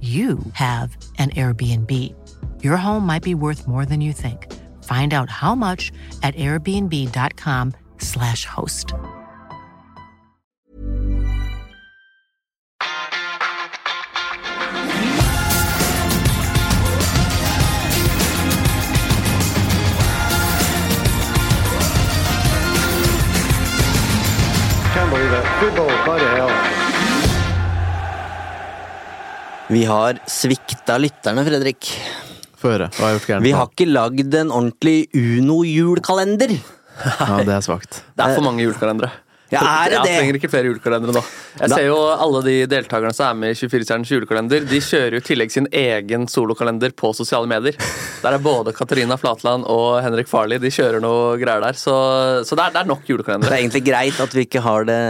you have an Airbnb. Your home might be worth more than you think. Find out how much at airbnb.com/slash host. Can't believe it. Football, bloody hell. Vi har svikta lytterne, Fredrik. Få høre. Hva har jeg gjort gærent? Vi har ikke lagd en ordentlig Uno-julekalender. Ja, det er svakt. Det er for mange julekalendere. Ja, er det Jeg trenger ikke flere julekalendere nå. Jeg ser jo alle de deltakerne som er med i 24-stjernens julekalender. De kjører jo i tillegg sin egen solokalender på sosiale medier. Der er både Katarina Flatland og Henrik Farley. De kjører noe greier der. Så, så det, er, det er nok Det er egentlig greit at vi ikke har det,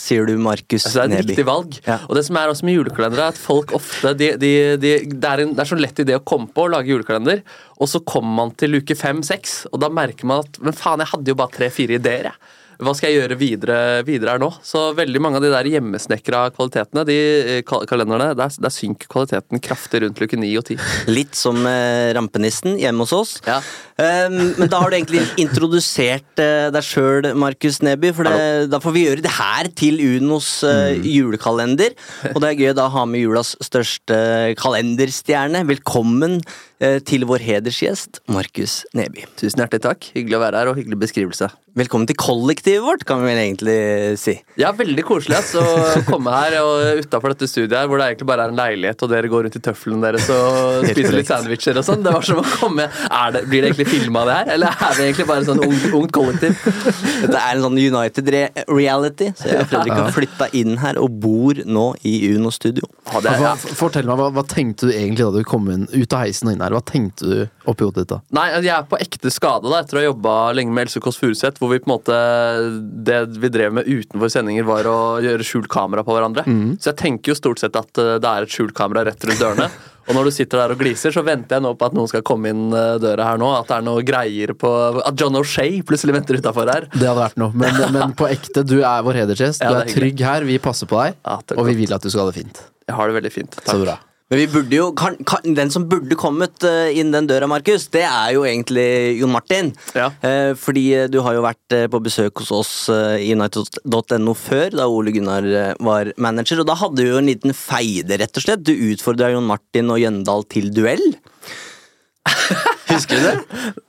sier du, Markus Altså, det er et Neby. riktig valg. Ja. Og det som er også med julekalendere, er at folk ofte de, de, de, det, er en, det er så lett idé å komme på å lage julekalender, og så kommer man til uke fem-seks, og da merker man at Men faen, jeg hadde jo bare tre-fire ideer, jeg. Hva skal jeg gjøre videre, videre her nå? Så veldig mange av de der hjemmesnekra kvalitetene, de eh, kalenderne, der, der synker kvaliteten kraftig rundt luke ni og ti. Litt som eh, rampenissen hjemme hos oss. Ja. Um, men da har du egentlig introdusert eh, deg sjøl, Markus Neby. For det, da får vi gjøre det her til Unos eh, julekalender. Og det er gøy da å ha med julas største kalenderstjerne. Velkommen eh, til vår hedersgjest, Markus Neby. Tusen hjertelig takk. Hyggelig å være her, og hyggelig beskrivelse. Velkommen til kollektivet vårt, kan vi vel egentlig si. Ja, veldig koselig ass, å komme her og utafor dette studiet her, hvor det egentlig bare er en leilighet, og dere går rundt i tøflene deres og spiser litt sandwicher og sånn. Det var som å komme er det, Blir det egentlig filma, det her? Eller er vi egentlig bare sånn ungt, ungt kollektiv? Dette er en sånn United re reality, så jeg og Fredrik har flytta inn her og bor nå i Uno studio. Ja, det, ja. fortell meg, hva, hva tenkte du egentlig da du kom inn ut av heisen og inn her? Hva tenkte du oppi hodet ditt da? Nei, altså, jeg er på ekte skade da, etter å ha jobba lenge med Else Kåss Furuseth, hvor vi på en måte Det vi drev med utenfor sendinger, var å gjøre skjult kamera på hverandre. Så jeg tenker jo stort sett at eh, det er et skjult kamera rett rundt dørene. Og når du sitter der og gliser, så venter jeg nå på at noen skal komme inn eh, døra her nå. At det er noe greier på At John O'Shay plutselig venter utafor her. Det hadde vært noe. Men, men på ekte, du er vår hedersgjest. Ja, Du er er trygg her, vi passer på deg. Ja, takk Og vi vil at du skal ha det fint. Jeg har det veldig fint. Så bra. Men vi burde jo, kan, kan, den som burde kommet eh, inn den døra, Markus, det er jo egentlig Jon Martin. Ja. Eh, fordi eh, du har jo vært på besøk hos oss i United.no før, da Ole Gunnar var manager. Og da hadde du jo en liten feide, rett og slett. Du utfordra Jon Martin og Jøndal til duell. Husker du det?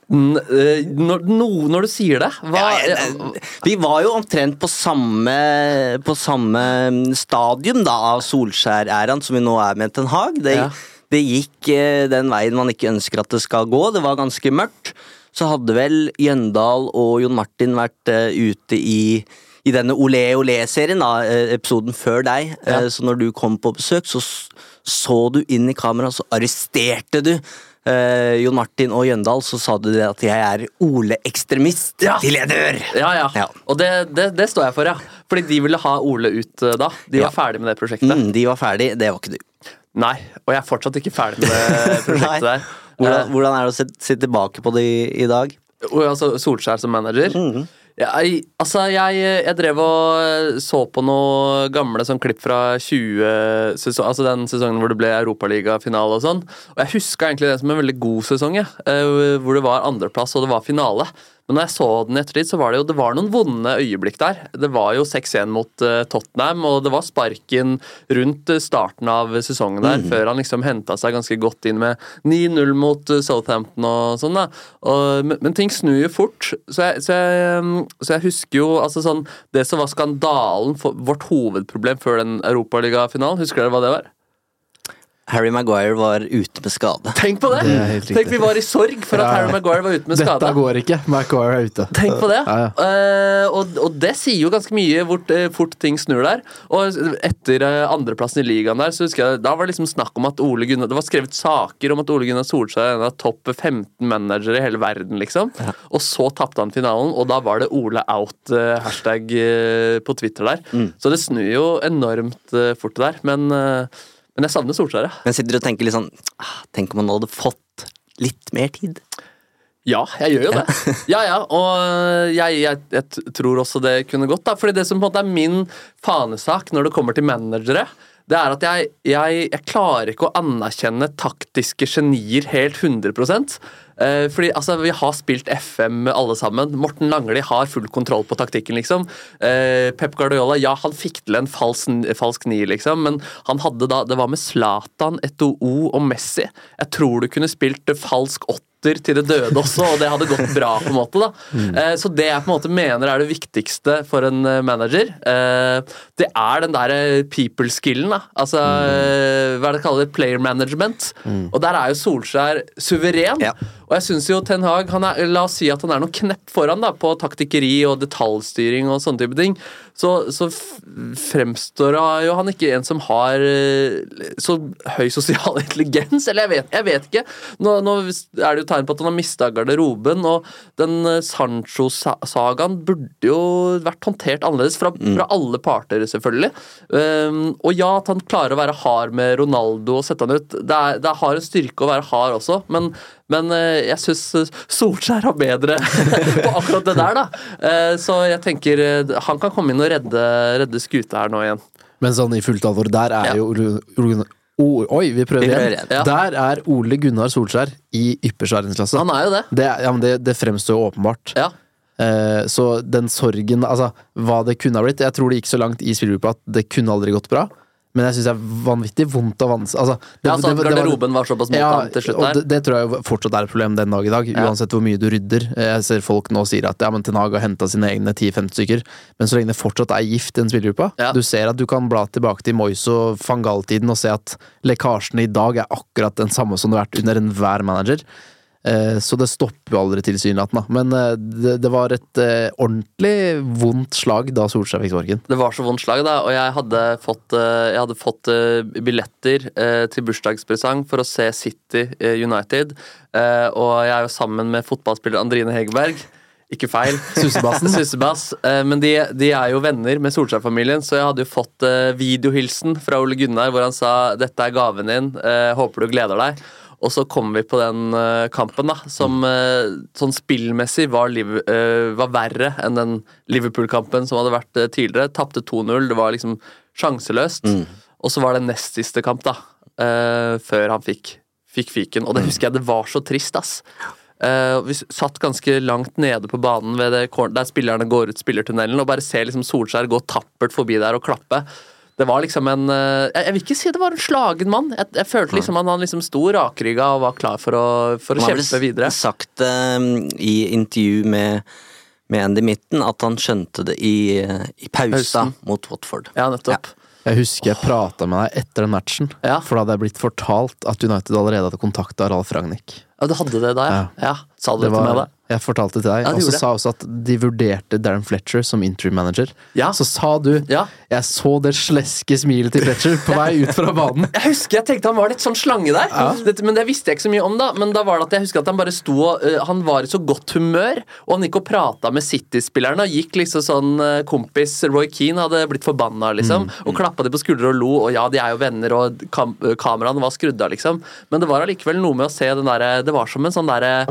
Eh, Når, når du sier det hva, Ja, jeg- vi var jo omtrent på samme, på samme stadium da, av Solskjær-æraen som vi nå er med Ten Hag. Det, Ja. det gikk eh, den veien man ikke ønsker at det skal gå. Det var ganske mørkt. Så hadde vel Jøndal og Jon Martin vært eh, ute i i denne Olé Olé-serien, da, eh, episoden før deg, Ja. eh, så når du kom på besøk, så så du inn i kamera, så arresterte du eh, Jon Martin og Jøndal, så sa du det at jeg er Ole-ekstremist Ja. til jeg dør! Ja, ja. Ja. Og det, det, det står jeg for, ja. Fordi de ville ha Ole ut eh, da. De var Ja. ferdig med det prosjektet. Mm, de var ferdig, det var ikke du. Nei, og jeg er fortsatt ikke ferdig med det prosjektet der. Hvordan, Eh, hvordan er det å se, se tilbake på det i, i dag? og altså Solskjær som manager. Mhm. Jeg, altså, jeg, jeg drev og så på noe gamle sånn klipp fra 20 sesong, altså den sesongen hvor det ble Europaligafinale og sånn. Og jeg huska egentlig det som en veldig god sesong, jeg, eh, hvor det var andreplass og det var finale. Men når jeg så den i ettertid, så var det jo det var noen vonde øyeblikk der. Det var jo 6-1 mot uh, Tottenham, og det var sparken rundt uh, starten av sesongen der, Mm. før han liksom henta seg ganske godt inn med 9-0 mot uh, Southampton og sånn, da. Og, men, men ting snur jo fort, så jeg, så, jeg, um, så jeg husker jo altså sånn Det som var skandalen, vårt hovedproblem før den europaligafinalen, husker dere hva det var? Harry Maguire var ute med skade. Tenk på det! Det. Tenk vi var i sorg for at Ja, ja. Harry Maguire var ute med skade. Dette går ikke. Maguire er ute. Tenk på det! Ja, ja. Eh, og, og det sier jo ganske mye hvor uh, fort ting snur der. Og etter uh, andreplassen i ligaen der, så husker jeg da var det liksom snakk om at Ole Gunnar Det var skrevet saker om at Ole Gunnar Solskjær er en av topp 15 managere i hele verden, liksom. Og så tapte han finalen, og da var det Ole out eh, hashtag eh, på Twitter der. Mm. Så det snur jo enormt uh, fort der. Men, eh, men jeg savner Solskjær, ja. Men sitter du og tenker litt sånn ah, Tenk om han hadde fått litt mer tid? Ja, jeg gjør jo det. Ja, ja, og jeg, jeg, jeg tror også det kunne gått. da, fordi det som på en måte er min fanesak når det kommer til managere, det er at jeg, jeg, jeg klarer ikke å anerkjenne taktiske genier helt 100 eh, Fordi altså, Vi har spilt FM alle sammen. Morten Langli har full kontroll på taktikken. liksom. Eh, Pep Guardiola ja, han fikk til en falsk, falsk ni, liksom, men han hadde da, det var med Zlatan, Eto'o og Messi. Jeg tror du kunne spilt falsk åtter til det døde også, og det hadde gått bra. på en måte da. Mm. Så det jeg på en måte mener er det viktigste for en eh, manager, eh, det er den der eh, people-skillen. da. Altså, mm. Hva er det kaller det? Player management. Og der er jo Solskjær suveren. Ja. Og jeg synes jo Ten Hag, han er, La oss si at han er noen knepp foran da, på taktikkeri og detaljstyring og sånne type ting. Så, så fremstår jo han ikke en som har eh, så høy sosial intelligens. Eller jeg vet, jeg vet ikke. Nå, nå er det jo tegn på at han har mista garderoben, og den eh, Sancho-sagaen burde jo vært håndtert annerledes fra, fra alle parter, selvfølgelig. Um, og ja, at han klarer å være hard med Ronaldo og sette han ut. Det, er, det har en styrke å være hard også, men, men eh, jeg syns Solskjær har bedre på akkurat det der, da. Eh, så jeg tenker eh, han kan komme inn og redde, redde skuta her nå igjen. Men sånn i fullt alvor, der er Ja. jo O- Oi, vi prøver Vi prøver igjen. Ja. Der er Ole Gunnar Solskjær i ypperste verdensklasse. Han er jo det. Det, ja, men det, det fremstår jo åpenbart. Ja. Eh, så den sorgen, altså hva det kunne ha blitt Jeg tror det gikk så langt i spillergruppa at det kunne aldri gått bra. Men jeg syns det er vanvittig vondt og vanskelig altså, det- Ja, så det- det Garderoben var såpass mot ja, til slutt der. det, tror jeg fortsatt er et problem den dag i dag, Ja. uansett hvor mye du rydder. Jeg ser folk nå sier at ja, men Ten Hag har henta sine egne 10-15 stykker, men så lenge det fortsatt er gift i den spillergruppa Ja. Du ser at du kan bla tilbake til Moyes og van Gaal-tiden og se at lekkasjene i dag er akkurat den samme som det har vært under enhver manager. Eh, Så det stopper jo aldri tilsynelatende. Men eh, det, det var et eh, ordentlig vondt slag da Solskjær fikk sparken. Det var så vondt slag, da, og jeg hadde fått, jeg hadde fått billetter til bursdagspresang for å se City United. Og jeg er jo sammen med fotballspiller Andrine Hegerberg. Ikke feil. Sussebassen. Sussebass. Men de, de er jo venner med Solskjær-familien, så jeg hadde jo fått videohilsen fra Ole Gunnar hvor han sa 'dette er gaven din, håper du gleder deg'. Og så kom vi på den eh, kampen, da, som eh, sånn spillmessig var, eh, var verre enn den Liverpool-kampen som hadde vært tidligere. Tapte 2-0, det var liksom sjanseløst. Og så var det nest siste kamp, da, før han fikk, fikk fiken. Og det husker jeg, det var så trist, ass. Uh, vi satt ganske langt nede på banen ved det, der spillerne går ut spillertunnelen, og bare ser liksom Solskjær gå tappert forbi der og klappe. Det var liksom en eh, Jeg jeg vil ikke si det var en slagen mann. Jeg, jeg følte liksom at han liksom sto rakrygga og var klar for å, for å Han har vel sagt um, i intervju med, med Andy Mitten at han skjønte det i, eh, i pausa Pausen. mot Watford. Ja, nettopp. Jeg husker jeg prata med deg etter den matchen, Ja. for da hadde jeg blitt fortalt at United allerede hadde kontakta Ralf Ragnhild. Ja, du hadde det da, ja? ja. Sa du det, til meg da? Jeg fortalte til deg, Ja, og så sa også at de vurderte Darren Fletcher som interim manager. Ja. Så sa du Ja. Jeg så det sleske smilet til Fletcher på vei ut fra banen. Jeg husker jeg tenkte han var litt sånn slange der, Dette, men det visste jeg ikke så mye om. da Men da var det at jeg husker at han bare sto og uh, Han var i så godt humør, og han gikk og prata med City-spillerne. Og gikk liksom sånn uh, Kompis Roy Keane hadde blitt forbanna, liksom. Og klappa de på skuldre og lo, og ja, de er jo venner, og kam kameraene var skrudd av, liksom. Men det var allikevel noe med å se den derre Det var som en sånn derre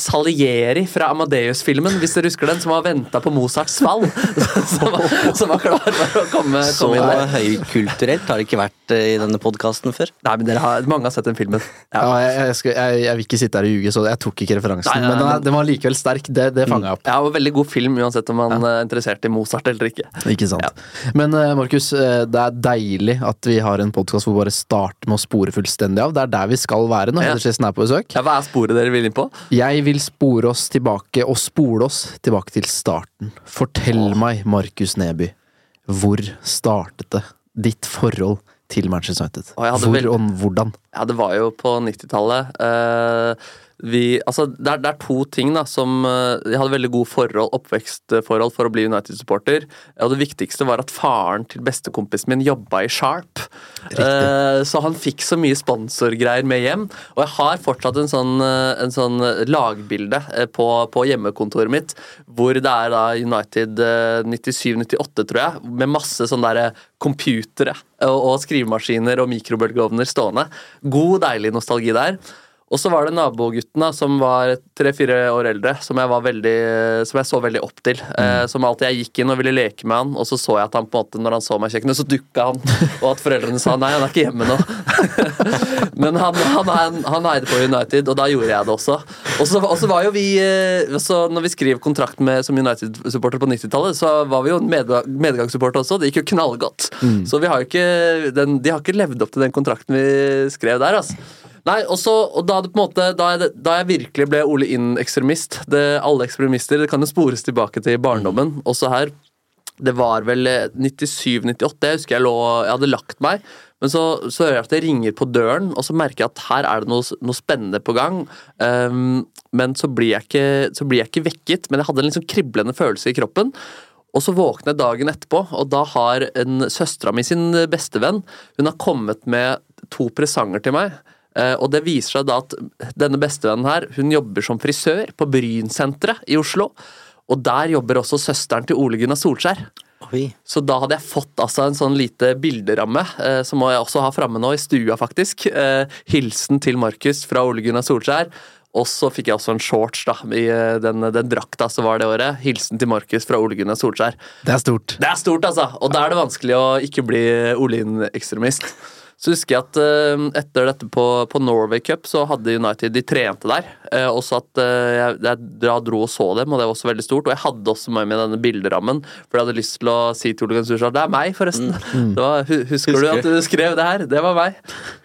Salieri fra Amadeus-filmen, hvis dere husker den, som har venta på Mozarts fall. som, var, som var klar for å komme, Så komme inn der. Så høykulturelt har det ikke vært eh, i denne podkasten før. Nei, men dere har, Mange har sett den filmen. Ja, jeg, jeg, skal, jeg, jeg vil ikke sitte her og ljuge, så jeg tok ikke referansen. Nei, nei, men den, er, men- den var likevel sterk. Det, det fanga jeg opp. Ja, og Veldig god film, uansett om man er interessert i Mozart eller ikke. Ikke sant. Men eh, Markus, eh, det er deilig at vi har en podkast hvor vi bare starter med å spore fullstendig av. Det er der vi skal være når Ja. Hedersjesten er på besøk. Ja, Hva er sporet dere vil inn på? Jeg vil spore oss tilbake, og spole oss tilbake til starten. Fortell meg, Markus Neby, hvor startet det ditt forhold til Manchester United? Å, Hvor vel- og hvordan? Ja, det var jo på 90-tallet. Eh, vi, altså, det, er, det er to ting da, som eh, Jeg hadde veldig gode forhold, oppvekstforhold for å bli United-supporter. Og det viktigste var at faren til bestekompisen min jobba i Sharp. Eh, så han fikk så mye sponsorgreier med hjem. Og jeg har fortsatt en sånn, eh, en sånn lagbilde eh, på, på hjemmekontoret mitt hvor det er da United eh, 97-98, tror jeg, med masse sånne der computere og, og skrivemaskiner og mikrobølgeovner stående. God, deilig nostalgi der. Og så var det nabogutten da, som var tre-fire år eldre, som jeg, var veldig, som jeg så veldig opp til. Eh, som alltid jeg gikk inn og ville leke med han, og så så jeg at han på en måte, når han så meg i kjøkkenet, så dukka han. Og at foreldrene sa nei, han er ikke hjemme nå. Men han, han, han, han eide på United, og da gjorde jeg det også. Og så, og så var jo vi eh, så Når vi skrev kontrakt med, som United-supporter på 90-tallet, så var vi jo medga- medgangssupporter også. Det gikk jo knallgodt. Så vi har jo ikke den, de har ikke levd opp til den kontrakten vi skrev der. altså. Nei, også, og da, måte, da, jeg, da jeg virkelig ble Ole Inn-ekstremist det, Alle ekstremister det kan jo spores tilbake til barndommen, også her. Det var vel eh, 97-98. Jeg husker jeg lå Jeg hadde lagt meg, men så, så hører jeg at det ringer på døren, og så merker jeg at her er det noe, noe spennende på gang. Um, men så blir, jeg ikke, så blir jeg ikke vekket, men jeg hadde en sånn kriblende følelse i kroppen. Og så våkner jeg dagen etterpå, og da har en søstera mi sin bestevenn Hun har kommet med to presanger til meg. Eh, og det viser seg da at denne bestevennen her, hun jobber som frisør på Brynsenteret i Oslo. Og der jobber også søsteren til Ole Gunnar Solskjær. Oi. Så da hadde jeg fått altså en sånn lite bilderamme, eh, som jeg også ha framme nå i stua, faktisk. Eh, hilsen til Markus fra Ole Gunnar Solskjær. Og så fikk jeg også en shorts da, i eh, den, den drakta som var det året. Hilsen til Markus fra Ole Gunnar Solskjær. Det er stort. Det er stort, altså! Og da er det vanskelig å ikke bli Olin-ekstremist. Så husker jeg at eh, etter dette på, på Norway Cup så hadde United De trente der. Og så at eh, jeg, jeg dro og så dem, og det var også veldig stort. Og jeg hadde også med meg denne bilderammen, for jeg hadde lyst til å si til Ole Gunnar Solskjær Det er meg, forresten! Det var, husker, husker, du at du skrev det her? Det var meg.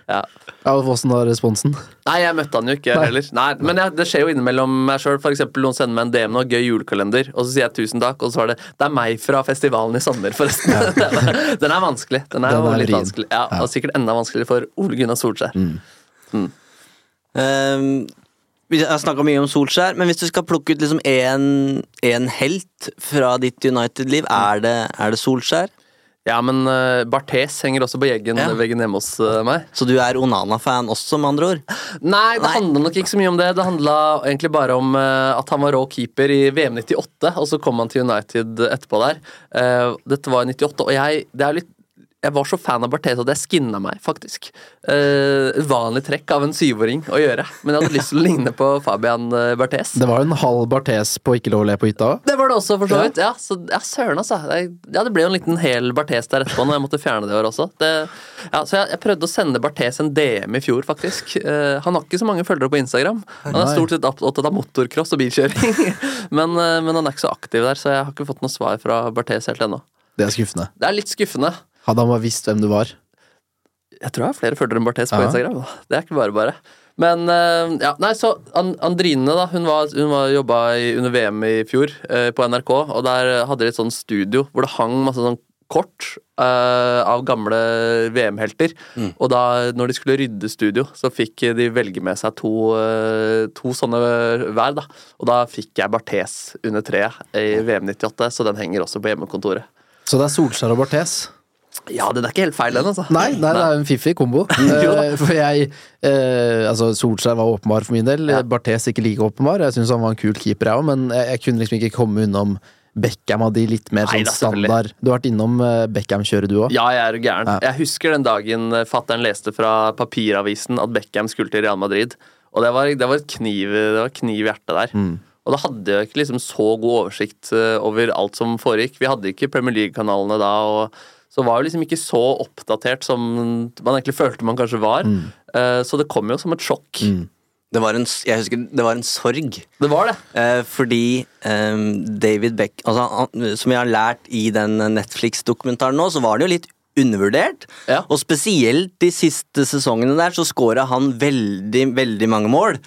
Ja. Ja, Åssen var responsen? Nei, jeg møtte han jo ikke heller. Nei, men jeg, det skjer jo innimellom meg sjøl. Noen sender meg en DM nå, gøy julekalender, og så sier jeg tusen takk, og så var det Det er meg fra festivalen i sommer, forresten. Den, er, den er vanskelig. Den er, Den er litt vrien. vanskelig. Ja, og sikkert enda vanskeligere for Ole Gunnar Solskjær. Ehm, vi har snakka mye om Solskjær, men hvis du skal plukke ut liksom én helt fra ditt United-liv, er, er det Solskjær? Ja, men uh, Barthes henger også på Jeggen, Ja. veggen hjemme hos uh, meg. Så du er Onana-fan også, med andre ord? Nei, det Nei. handla nok ikke så mye om det. Det handla egentlig bare om uh, at han var rå keeper i VM 98, og så kom han til United etterpå der. Dette var i 98, og jeg det er litt jeg var så fan av Barthes at jeg skinna meg, faktisk. Uh, vanlig trekk av en syvåring å gjøre, men jeg hadde lyst til å ligne på Fabian eh, Barthes. Det var jo en halv Barthes på Ikke lov å le på hytta òg. Det var det også, for så vidt. Ja, så, ja søren, altså. Jeg, Ja, det ble jo en liten hel Barthes der etterpå, når jeg måtte fjerne det i år også. Det, ja, så jeg, jeg prøvde å sende Barthes en DM i fjor, faktisk. Uh, han har ikke så mange følgere på Instagram. Han er stort sett opp- opptatt av motorcross og bilkjøring. men, uh, men han er ikke så aktiv der, så jeg har ikke fått noe svar fra Barthes helt ennå. Det er skuffende. Det er litt skuffende. Hadde han bare visst hvem du var. Jeg tror jeg har flere følgere enn Barthes på Ja. Instagram. Det er ikke bare bare. Men eh, ja, nei, så Andrine da, hun, var, hun var jobba i, under VM i fjor eh, på NRK, og der hadde de et sånt studio hvor det hang masse sånn kort eh, av gamle VM-helter. Og da, når de skulle rydde studio, så fikk de velge med seg to, eh, to sånne hver. da. Og da fikk jeg Barthes under treet i VM 98, så den henger også på hjemmekontoret. Så det er Solskjær og Barthes. Ja, den er ikke helt feil, den, altså. Nei, nei, det er en fiffig kombo. Eh, for jeg eh, Altså, Solskjær var åpenbar for min del. Ja. Barthes ikke like åpenbar. Jeg syns han var en kul keeper, jeg òg, men jeg, jeg kunne liksom ikke komme unnom Beckham av de litt mer Nei sånn da, standard. Du har vært innom eh, Beckham-kjøret, du òg. Ja, jeg er gæren. Ja. Jeg husker den dagen eh, fattern leste fra papiravisen at Beckham skulle til Real Madrid. Og det var, det var, kniv, det var kniv i hjertet der. Og da hadde jeg ikke liksom så god oversikt over alt som foregikk. Vi hadde ikke Premier League-kanalene da, og så var jo liksom ikke så oppdatert som man egentlig følte man kanskje var. Eh, Så det kom jo som et sjokk. Det var en, jeg husker, det var en sorg. Det var det. Eh, fordi um, David Beck altså, han, Som jeg har lært i den Netflix-dokumentaren nå, så var han jo litt undervurdert. Ja. Og spesielt de siste sesongene der så scora han veldig, veldig mange mål.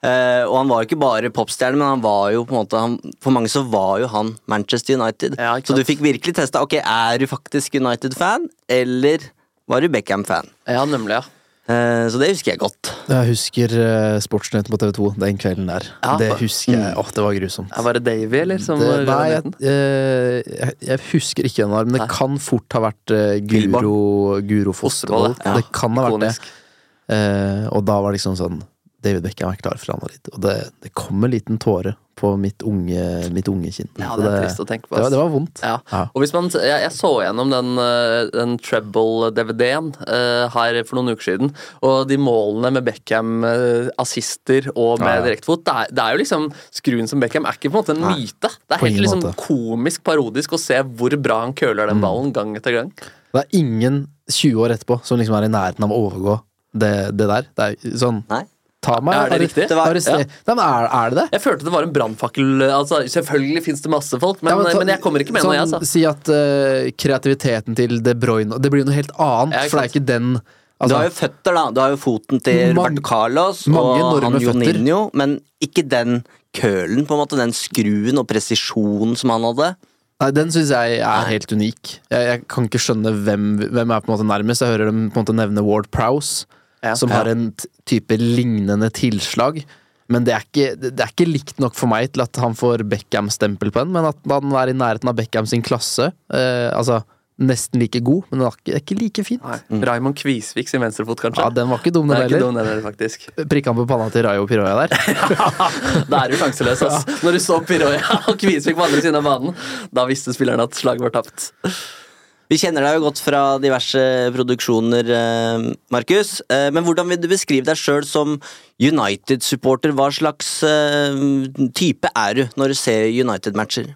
Eh, og han var jo ikke bare popstjerne, men han var jo på en måte han, For mange så var jo han Manchester United. Ja, så du fikk virkelig testa Ok, er du faktisk United-fan, eller var du Beckham-fan? Ja, nemlig, ja. Uh, så det husker jeg godt. Jeg husker uh, Sportsnyheten på TV2 den kvelden der. Ja, det husker jeg. Åh, det var grusomt. Ja, Var det Davy, eller? Som Det, var nei, jeg, eh, jeg, jeg husker ikke den, men det Nei. kan fort ha vært Guro, Guro Fostervold. Ja. Det kan ha vært det. Ikonisk. Eh, og da var det liksom sånn David Beckham er klar for Anna Litt. Og det, det kom en liten tåre på mitt unge, mitt unge kinn. Ja, det er trist å tenke på. Det var, det var vondt. Ja. Ja. Og hvis man, jeg, jeg så gjennom den, eh, den treble-DVD-en uh, her for noen uker siden, og de målene med Beckham, eh, assister og med Ja, ja. direktefot, det er, det er jo liksom Skruen som Beckham er ikke på en måte en myte. Det er På helt liksom måte. Mm. komisk parodisk å se hvor bra han køler den ballen gang etter gang. Det er ingen 20 år etterpå som liksom er i nærheten av å overgå det, det der. Det er sånn Nei? Ta meg Er det arre- riktig? Det var- arrester- Nei, men er, er det det? Jeg følte det var en brannfakkel. Altså, selvfølgelig fins det masse folk, men, Ja, men, ta- jeg kommer ikke med sånn, noe, jeg, altså. Si at uh, kreativiteten til De Bruyne Det blir jo noe helt annet, Ja, for det er ikke den Du altså, har jo føtter, da. Du har jo foten til Roberto Carlos og han. Joninho, men ikke den kølen, på en måte. Den skruen og presisjonen som han hadde. Nei, Den syns jeg er helt unik. Jeg, jeg kan ikke skjønne hvem, hvem er på en måte nærmest. Jeg hører dem på en måte nevne Ward Prowse, Ja. som har en type lignende tilslag. Men det er, ikke, det er ikke likt nok for meg til at han får Beckham-stempel på den. Men at han er i nærheten av Beckham sin klasse. Eh, altså nesten like god, men det er ikke, ikke like fint. Nei. Raymond Kvisvik sin venstrefot, kanskje. Ja, Den var ikke dum, den er heller. Prikka han på panna til Rayo Piroya der. Da er du sjanseløs, ass. Når du så Piroya og Kvisvik på andre siden av banen, da visste spilleren at slaget var tapt. Vi kjenner deg jo godt fra diverse produksjoner, eh, Markus. Eh, men hvordan vil du beskrive deg sjøl som United-supporter? Hva slags eh, type er du når du ser United-matcher?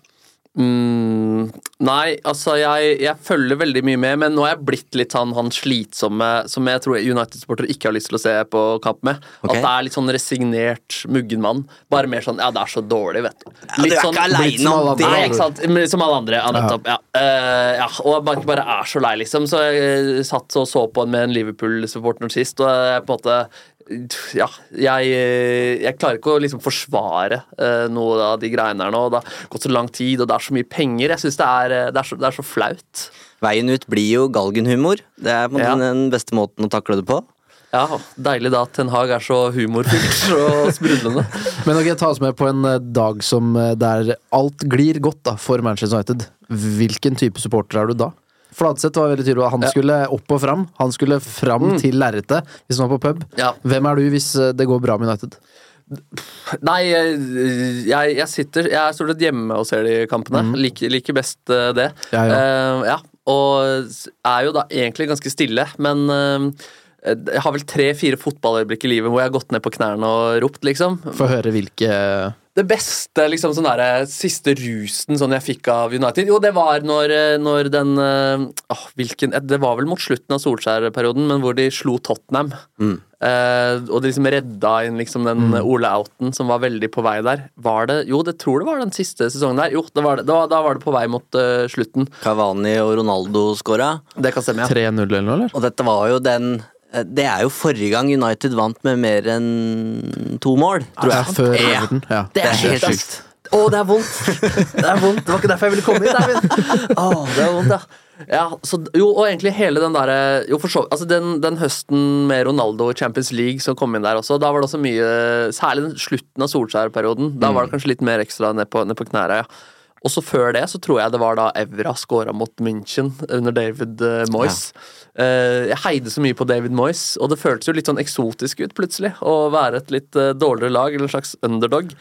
Mm, nei, altså jeg, jeg følger veldig mye med, men nå er jeg blitt litt sånn han slitsomme som jeg tror United-supportere ikke har lyst til å se på kamp med. Okay. At det er litt sånn resignert, muggen mann. Bare mer sånn Ja, det er så dårlig, vet du. Ja, du er ikke blitt aleine om det! Nei, ikke sant? Som alle andre. Ja, nettopp. Ja. Uh, ja. Og man ikke bare er så lei, liksom. Så jeg eh, satt og så på en med en Liverpool-supporter sist, og jeg på en måte ja, jeg, eh, jeg klarer ikke å liksom forsvare uh, noe av de greiene her nå. Det har gått så lang tid, og det er så mye penger. Jeg synes det er, eh, det er, så, det er så flaut. Veien ut blir jo galgenhumor. Det er på Ja. den beste måten å takle det på. Ja, Deilig da at Ten Hag er så humorfylt og sprudlende. Men ok, ta oss med på en dag som der alt glir godt da, for Manchester United. Hvilken type supporter er du da? Fladseth var veldig tydelig. Han skulle opp og fram. Han skulle fram til lerretet hvis han var på pub. Ja. Hvem er du hvis eh, det går bra med United? Nei, jeg, jeg, sitter Jeg er stort sett hjemme og ser de kampene. Liker, like best eh, det. Ja, ja. Uh, ja. Og er jo da egentlig ganske stille, men uh, jeg har vel tre-fire fotballøyeblikk i livet hvor jeg har gått ned på knærne og ropt, liksom. Få høre hvilke Det beste, liksom sånn der, siste rusen sånn jeg fikk av United, jo, det var når, eh, når den eh, åh, hvilken, Det var vel mot slutten av Solskjær-perioden, men hvor de slo Tottenham. Eh, og de liksom redda inn liksom den Ole Outen som var veldig på vei der. Var det Jo, det tror det var den siste sesongen der. Jo, det var det. Da, da var det på vei mot uh, slutten. Cavani og Ronaldo skåra. Det kan stemme, ja. 3-0 eller noe, eller? Og dette var jo den eh, Det er jo forrige gang United vant med mer enn to mål, tror Ja, jeg. før Ja. Everton. Ja. Det er helt sjukt. Å, det er vondt! Det er vondt. Det var ikke derfor jeg ville komme hit. Eivind. Det er vondt, ja. ja så, jo, og egentlig hele den derre Jo, for så altså den, den høsten med Ronaldo i Champions League som kom inn der også, da var det også mye Særlig den slutten av Solskjær-perioden. Da var det kanskje litt mer ekstra ned på, ned på knæra, ja. Også før det så tror jeg det var da Evra scora mot München under David eh, Moyes. Eh, jeg heide så mye på David Moyes, og det føltes jo litt sånn eksotisk ut plutselig å være et litt eh, dårligere lag, eller en slags underdog.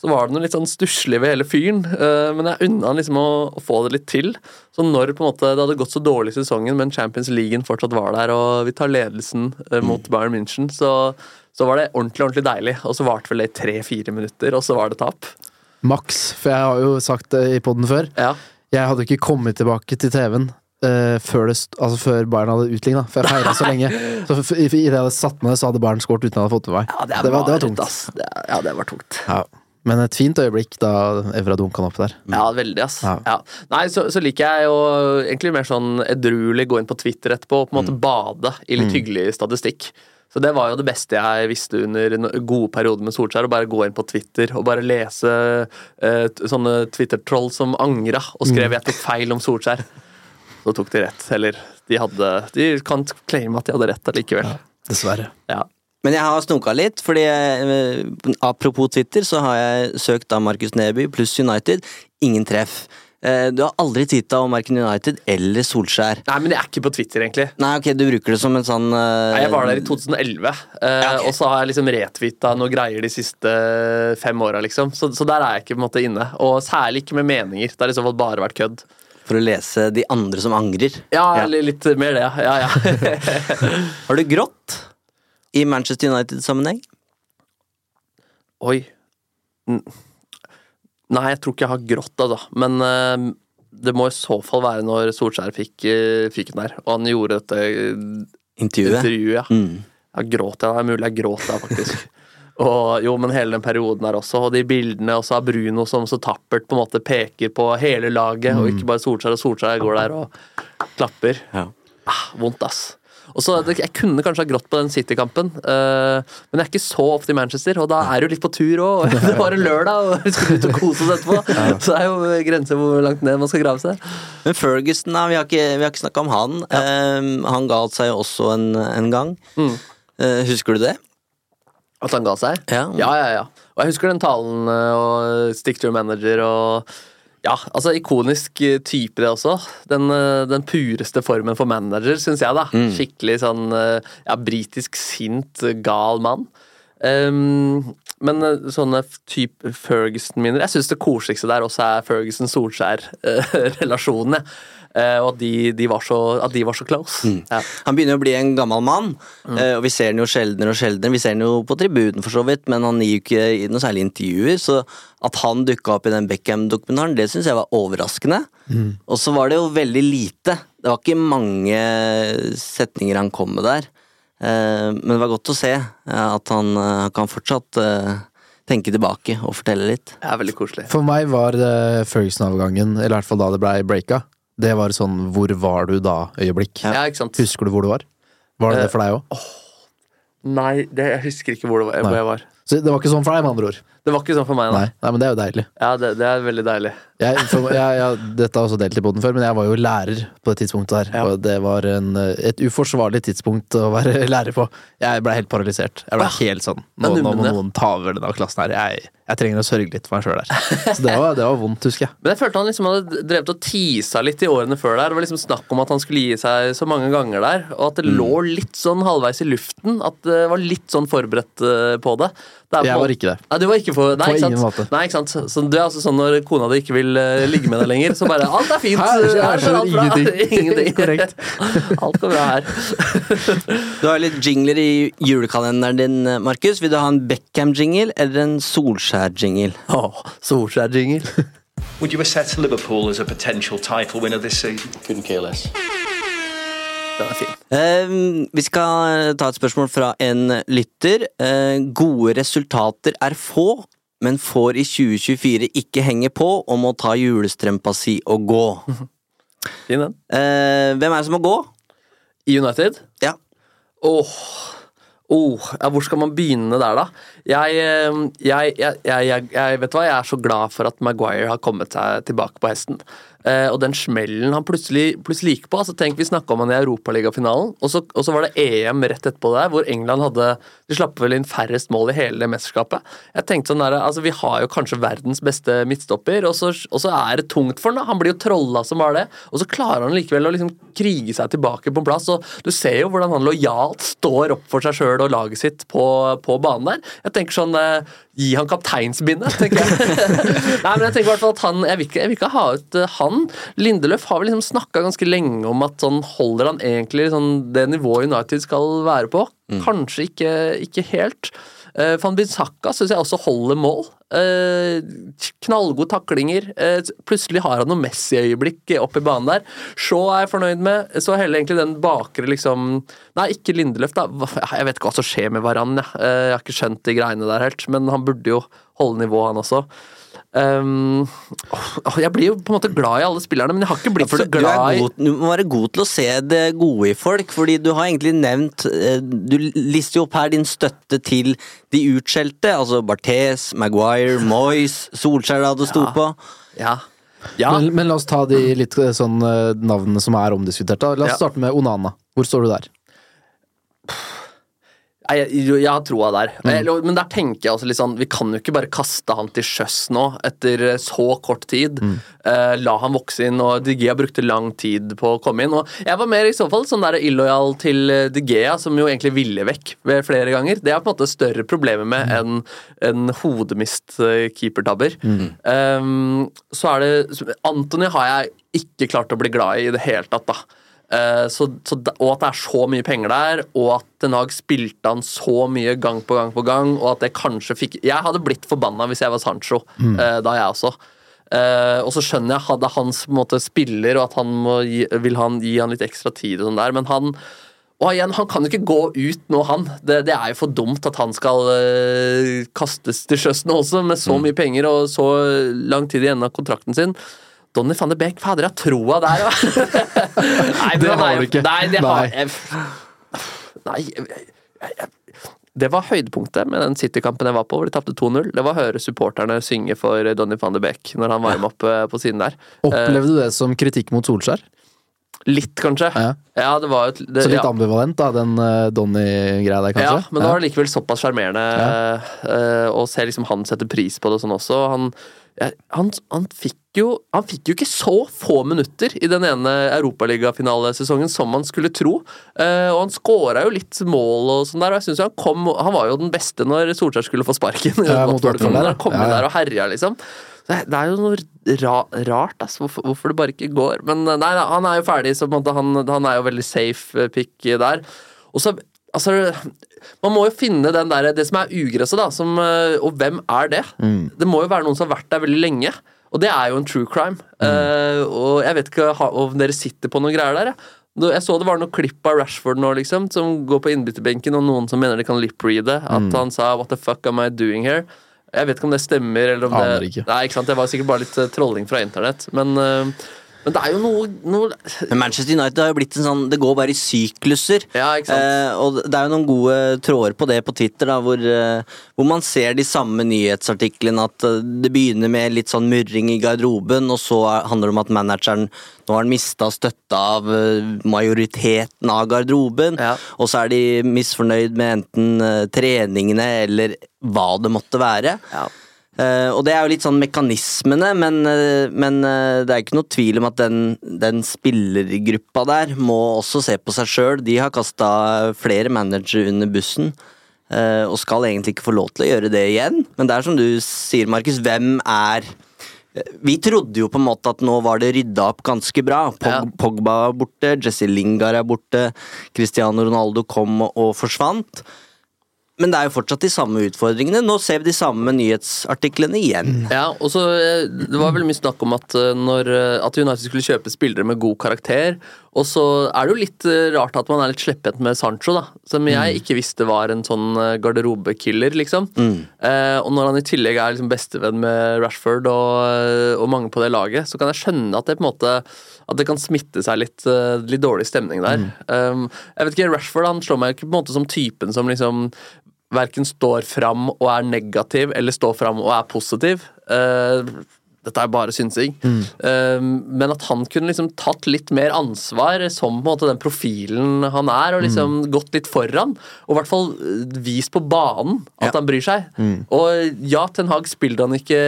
så var det noe litt sånn stusslig ved hele fyren. eh, men jeg unna han liksom å, å få det litt til. Så når på en måte det hadde gått så dårlig i sesongen, men Champions League fortsatt var der, og vi tar ledelsen eh, mot Bayern München, så, så var det ordentlig ordentlig deilig. Og så varte vel det i tre-fire minutter, og så var det tap. Maks, for jeg har jo sagt det i poden før. Ja. Jeg hadde ikke kommet tilbake til TV-en eh, før, det, altså før Bayern hadde utligna, for jeg feira så lenge. Så Idet jeg hadde satt meg ned, så hadde Bayern skåret uten at jeg hadde fått med meg. Ja, det, det, var, det var tungt. Ass. Det, ja, det var tungt. Ja. Men et fint øyeblikk da Evra dunka opp der. Ja, veldig, ass. Ja. Ja. Nei, så, så liker jeg jo egentlig mer sånn edruelig gå inn på Twitter etterpå og på en måte bade i litt hyggelig statistikk. Så det var jo det beste jeg visste under en gode perioder med Solskjær. Å bare gå inn på Twitter og bare lese eh, sånne Twitter-troll som angra og skrev 'jeg tok feil om Solskjær'. Så tok de rett. Eller de hadde De kan claime at de hadde rett allikevel. Dessverre. Ja. Men jeg har snoka litt, fordi jeg, eh, apropos Twitter, så har jeg søkt av Markus Neby pluss United. Ingen treff. Eh, Du har aldri tweeta om verken United eller Solskjær. Nei, men jeg er ikke på Twitter, egentlig. Nei, ok, du bruker det som en sånn uh... Nei, Jeg var der i 2011, uh, Ja, okay. og så har jeg liksom retweeta noe greier de siste fem åra, liksom. Så, så der er jeg ikke på en måte inne. Og særlig ikke med meninger. Det har i så fall bare vært kødd. For å lese de andre som angrer. Ja, eller litt mer det, ja. ja. Har du grått i Manchester United-sammenheng? Oi. Nei, jeg tror ikke jeg har grått, altså. Men uh, det må i så fall være når Solskjær fikk uh, fyken der, og han gjorde dette eh, Intervjuet? intervjuet. Ja. Mm. Jeg gråt jeg? Det er mulig jeg gråt da, faktisk. og jo, men hele den perioden her også, og de bildene også av Bruno som så tappert på en måte peker på hele laget, og ikke bare Solskjær, og Solskjær går der og klapper. Ja. Ah, vondt, ass. Og så, Jeg kunne kanskje ha grått på den City-kampen, uh, men jeg er ikke så ofte i Manchester, og da er du litt på tur òg. Det var en lørdag, og vi skulle ut og kose oss etterpå. Så det er jo grenser hvor langt ned man skal grave seg. Men Ferguson, da, vi har ikke, vi har ikke snakka om han. Eh, han ga seg jo også en, en gang. Mm. Uh, husker du det? At han ga seg? Ja. ja, ja. ja. Og jeg husker den talen eh, og stick to your manager og Ja, altså ikonisk eh, type, det også. Den, eh, den pureste formen for manager, syns jeg, da. Skikkelig sånn ja, britisk sint, gal mann. Um, men sånne type Ferguson-minner Jeg syns det koseligste der også er Ferguson-Solskjær-relasjonen. og at de, de, var så, at de var så close. Ja. Han begynner å bli en gammel mann, eh, og vi ser den jo sjeldnere og sjeldnere. Vi ser den jo på tribunen, for så vidt, men han gir jo ikke i noe særlig intervjuer. Så at han dukka opp i den Beckham-dokumentaren, det syns jeg var overraskende. Og så var det jo veldig lite. Det var ikke mange setninger han kom med der. Eh, Men det var godt å se eh, at han eh, kan fortsatt eh, tenke tilbake og fortelle litt. Det er veldig koselig. For meg var det Ferguson-avgangen, eller i hvert fall da det blei breaka. Det var sånn 'hvor var du da'-øyeblikk. Ja, ikke sant? Husker du hvor du var? Var det det for deg òg? Nei, det, jeg husker ikke hvor, det var, hvor jeg var. Så det var ikke sånn for deg, med andre ord? Det var ikke sånn for meg, nei. Nei, Nei men det er jo deilig. Ja, det, det er veldig deilig. Jeg, for, jeg, jeg, dette har også delt i poden før, men jeg var jo lærer på det tidspunktet her. Ja. Og det var en, et uforsvarlig tidspunkt å være lærer på. Jeg ble helt paralysert. Jeg ble helt sånn Nå, nå må noen ta over denne klassen her. Jeg, jeg trenger å sørge litt for meg sjøl der. Så det var, det var vondt, husker jeg. Men jeg følte han liksom hadde drevet og tisa litt i årene før der. Det var liksom snakk om at han skulle gi seg så mange ganger der, og at det lå litt sånn halvveis i luften. At det var litt sånn forberedt eh, på det. Det er på Jeg var ikke det. Nei, du var ikke for, nei, På ikke ingen sant? måte. Nei, ikke sant? Så du er altså sånn når kona di ikke vil uh, ligge med deg lenger, så bare Alt er fint. Her her, her alt ingenting. Ingenting. Korrekt. Alt går bra her. Du har litt jingler i julekalenderen din, Markus. Vil du ha en Beckham-jingle eller en Solskjær-jingle? Oh, Solskjær-jingle. Would you assess Liverpool as a potential title winner this season? Couldn't care less. Den er fin. Uh, vi skal ta et spørsmål fra en lytter. Uh, gode resultater er få, men får i 2024 ikke henge på og må ta julestrømpa si og gå. Fin den. Uh, hvem er det som må gå? I United? Ja. Åh, åh, ja, hvor skal man begynne der, da? Eh, jeg, jeg, jeg, jeg Vet hva, jeg er så glad for at Maguire har kommet seg tilbake på hesten. Eh, og den smellen han plutselig, plutselig gikk på altså Tenk, Vi snakka om han i Europaligafinalen, og, så- og så var det EM rett etterpå der, hvor England hadde De slapp vel inn færrest mål i hele det mesterskapet. Jeg tenkte sånn der, altså Vi har jo kanskje verdens beste midtstopper, og så, og så er det tungt for han da. Han blir jo trolla som bare det, og så klarer han likevel å liksom krige seg tilbake på en plass. og Du ser jo hvordan han lojalt står opp for seg sjøl og laget sitt på, på banen der. Jeg tenker sånn eh, Gi han kapteinsbindet, tenker jeg. Nei, men jeg tenker i hvert fall at han Jeg vil ikke, jeg vil ikke ha ut eh, han. Lindeløf har vel liksom snakka ganske lenge om at sånn holder han egentlig sånn det nivået United skal være på. Kanskje ikke, ikke helt. Uh, Van Bissaka syns jeg også holder mål. Uh, knallgode taklinger. Uh, plutselig har han noe Messi-øyeblikk oppe i banen der. Shaw er jeg fornøyd med. Så heller egentlig den bakre liksom Nei, ikke Lindeløf, da. Jeg vet ikke hva som skjer med Varan. Jeg. Uh, jeg har ikke skjønt de greiene der helt, men han burde jo holde nivået, han også. Um, jeg blir jo på en måte glad i alle spillerne, men jeg har ikke blitt ja, så glad i du må være god til å se det gode i folk, fordi du har egentlig nevnt eh, Du lister jo opp her din støtte til de utskjelte, altså Barthes, Maguire, Moyes, Solskjær da det sto Ja. på. Ja. ja. Men, men la oss ta de litt eh, sånn eh, navnene som er omdiskutert. da. La oss Ja. starte med Onana. Hvor står du der? Nei, Jeg, jeg har troa der. Mm. Men der tenker jeg også litt sånn Vi kan jo ikke bare kaste han til sjøs nå, etter eh, så kort tid. Mm. Eh, la han vokse inn, og De Gea brukte lang tid på å komme inn. Og Jeg var mer i så fall sånn der illojal til eh, De Gea, som jo egentlig ville vekk ved flere ganger. Det er på en måte større problemer med Mm. enn en hodemist keepertabber. Um, så er det Antony Anthony har jeg ikke klart å bli glad i i det hele tatt, da. Eh, så, så, og at det er så mye penger der, og at Ten Hag spilte han så mye gang på gang på gang, og at det kanskje fikk Jeg hadde blitt forbanna hvis jeg var Sancho, eh, da jeg også. Eh, og så skjønner jeg hadde hans måte, spiller, og at han må gi, vil han gi han litt ekstra tid, og sånn der, men han og igjen, Han kan jo ikke gå ut nå, han. Det, det er jo for dumt at han skal øh, kastes til sjøs nå også, med så mye penger og så lang tid igjen av kontrakten sin. Donny van de Beek, fader, jeg har troa der, nei, men Det har du ikke. Nei, det har Nei. jeg Nei, jeg, jeg, jeg, det var høydepunktet med den City-kampen jeg var på, hvor de tapte 2-0. Det var å høre supporterne synge for Donny van de Beek når han varma opp eh, på siden der. Opplevde du det som kritikk mot Solskjær? Litt, kanskje. Ja. Ja, det var et- det, Så litt ja. ambivalent, da, den uh, Donny-greia der, kanskje? Ja, men det var likevel såpass sjarmerende Ja. uh, å se liksom han sette pris på det og sånn også. Han, ja, han, han, fikk jo, han fikk jo ikke så få minutter i den ene europaligafinalesesongen som man skulle tro. Uh, og han skåra jo litt mål og sånn der, og jeg synes han kom Han var jo den beste når Solskjær skulle få sparken. Ja. Han kom Ja, ja. der og herja, liksom. Det, det er jo noe ra, rart, altså, hvorfor, hvorfor det bare ikke går. Men eh, nei, nei, han er jo ferdig, så måte han, han er jo veldig safe eh, pick der. Og så Altså, man må jo finne den der, det som er ugresset, da. Som, og hvem er det? Det må jo være noen som har vært der veldig lenge. Og det er jo en true crime. Eh, og jeg vet ikke om dere sitter på noen greier der. Jeg. Jeg så det var noe klipp av Rashford nå, liksom, som går på innbytterbenken, og noen som mener de kan lip-reade. At han sa 'what the fuck am I doing here'? Jeg vet ikke om det stemmer. eller om Aner det... ikke. Nei, ikke sant? Det var sikkert bare litt eh, trolling fra internett. Men, eh, men det er jo noe, noe Men Manchester United har jo blitt en sånn Det går bare i sykluser. Ja, ikke sant? Eh, og det er jo noen gode tråder på det på Twitter, da, hvor, eh, hvor man ser de samme nyhetsartiklene. At eh, det begynner med litt sånn murring i garderoben, og så er, handler det om at manageren nå har han mista støtte av eh, majoriteten av garderoben. Ja. Og så er de misfornøyd med enten treningene eller hva det måtte være. Ja. Eh, og det er jo litt sånn mekanismene, men, eh, men eh, det er ikke noe tvil om at den, den spillergruppa der må også se på seg sjøl. De har kasta flere managere under bussen. og skal egentlig ikke få lov til å gjøre det igjen. Men det er som du sier, Markus, hvem er vi trodde jo på en måte at nå var det rydda opp ganske bra. Pogba er borte, Jesse Lingard er borte, Cristiano Ronaldo kom og forsvant. Men det er jo fortsatt de samme utfordringene. Nå ser vi de samme nyhetsartiklene igjen. Ja, og så eh, Det var veldig mye snakk om at, eh, når, eh, at United skulle kjøpe spillere med god karakter. Og så er det jo litt rart at man er litt slepphendt med Sancho, da. Som jeg ikke visste var en sånn garderobekiller, liksom. Eh, og når han i tillegg er liksom bestevenn med Rashford og, og mange på det laget, så kan jeg skjønne at det på en måte at det kan smitte seg litt, litt dårlig stemning der. Um, jeg vet ikke, Rashford han slår meg ikke på en måte som typen som liksom verken står fram og er negativ, eller står fram og er positiv. Eh, dette er bare synsing. Eh, men at han kunne liksom tatt litt mer ansvar som på en måte den profilen han er, og liksom gått litt foran. Og i hvert fall eh, vist på banen at Ja. han bryr seg. Og ja, Ten Hag spilte han ikke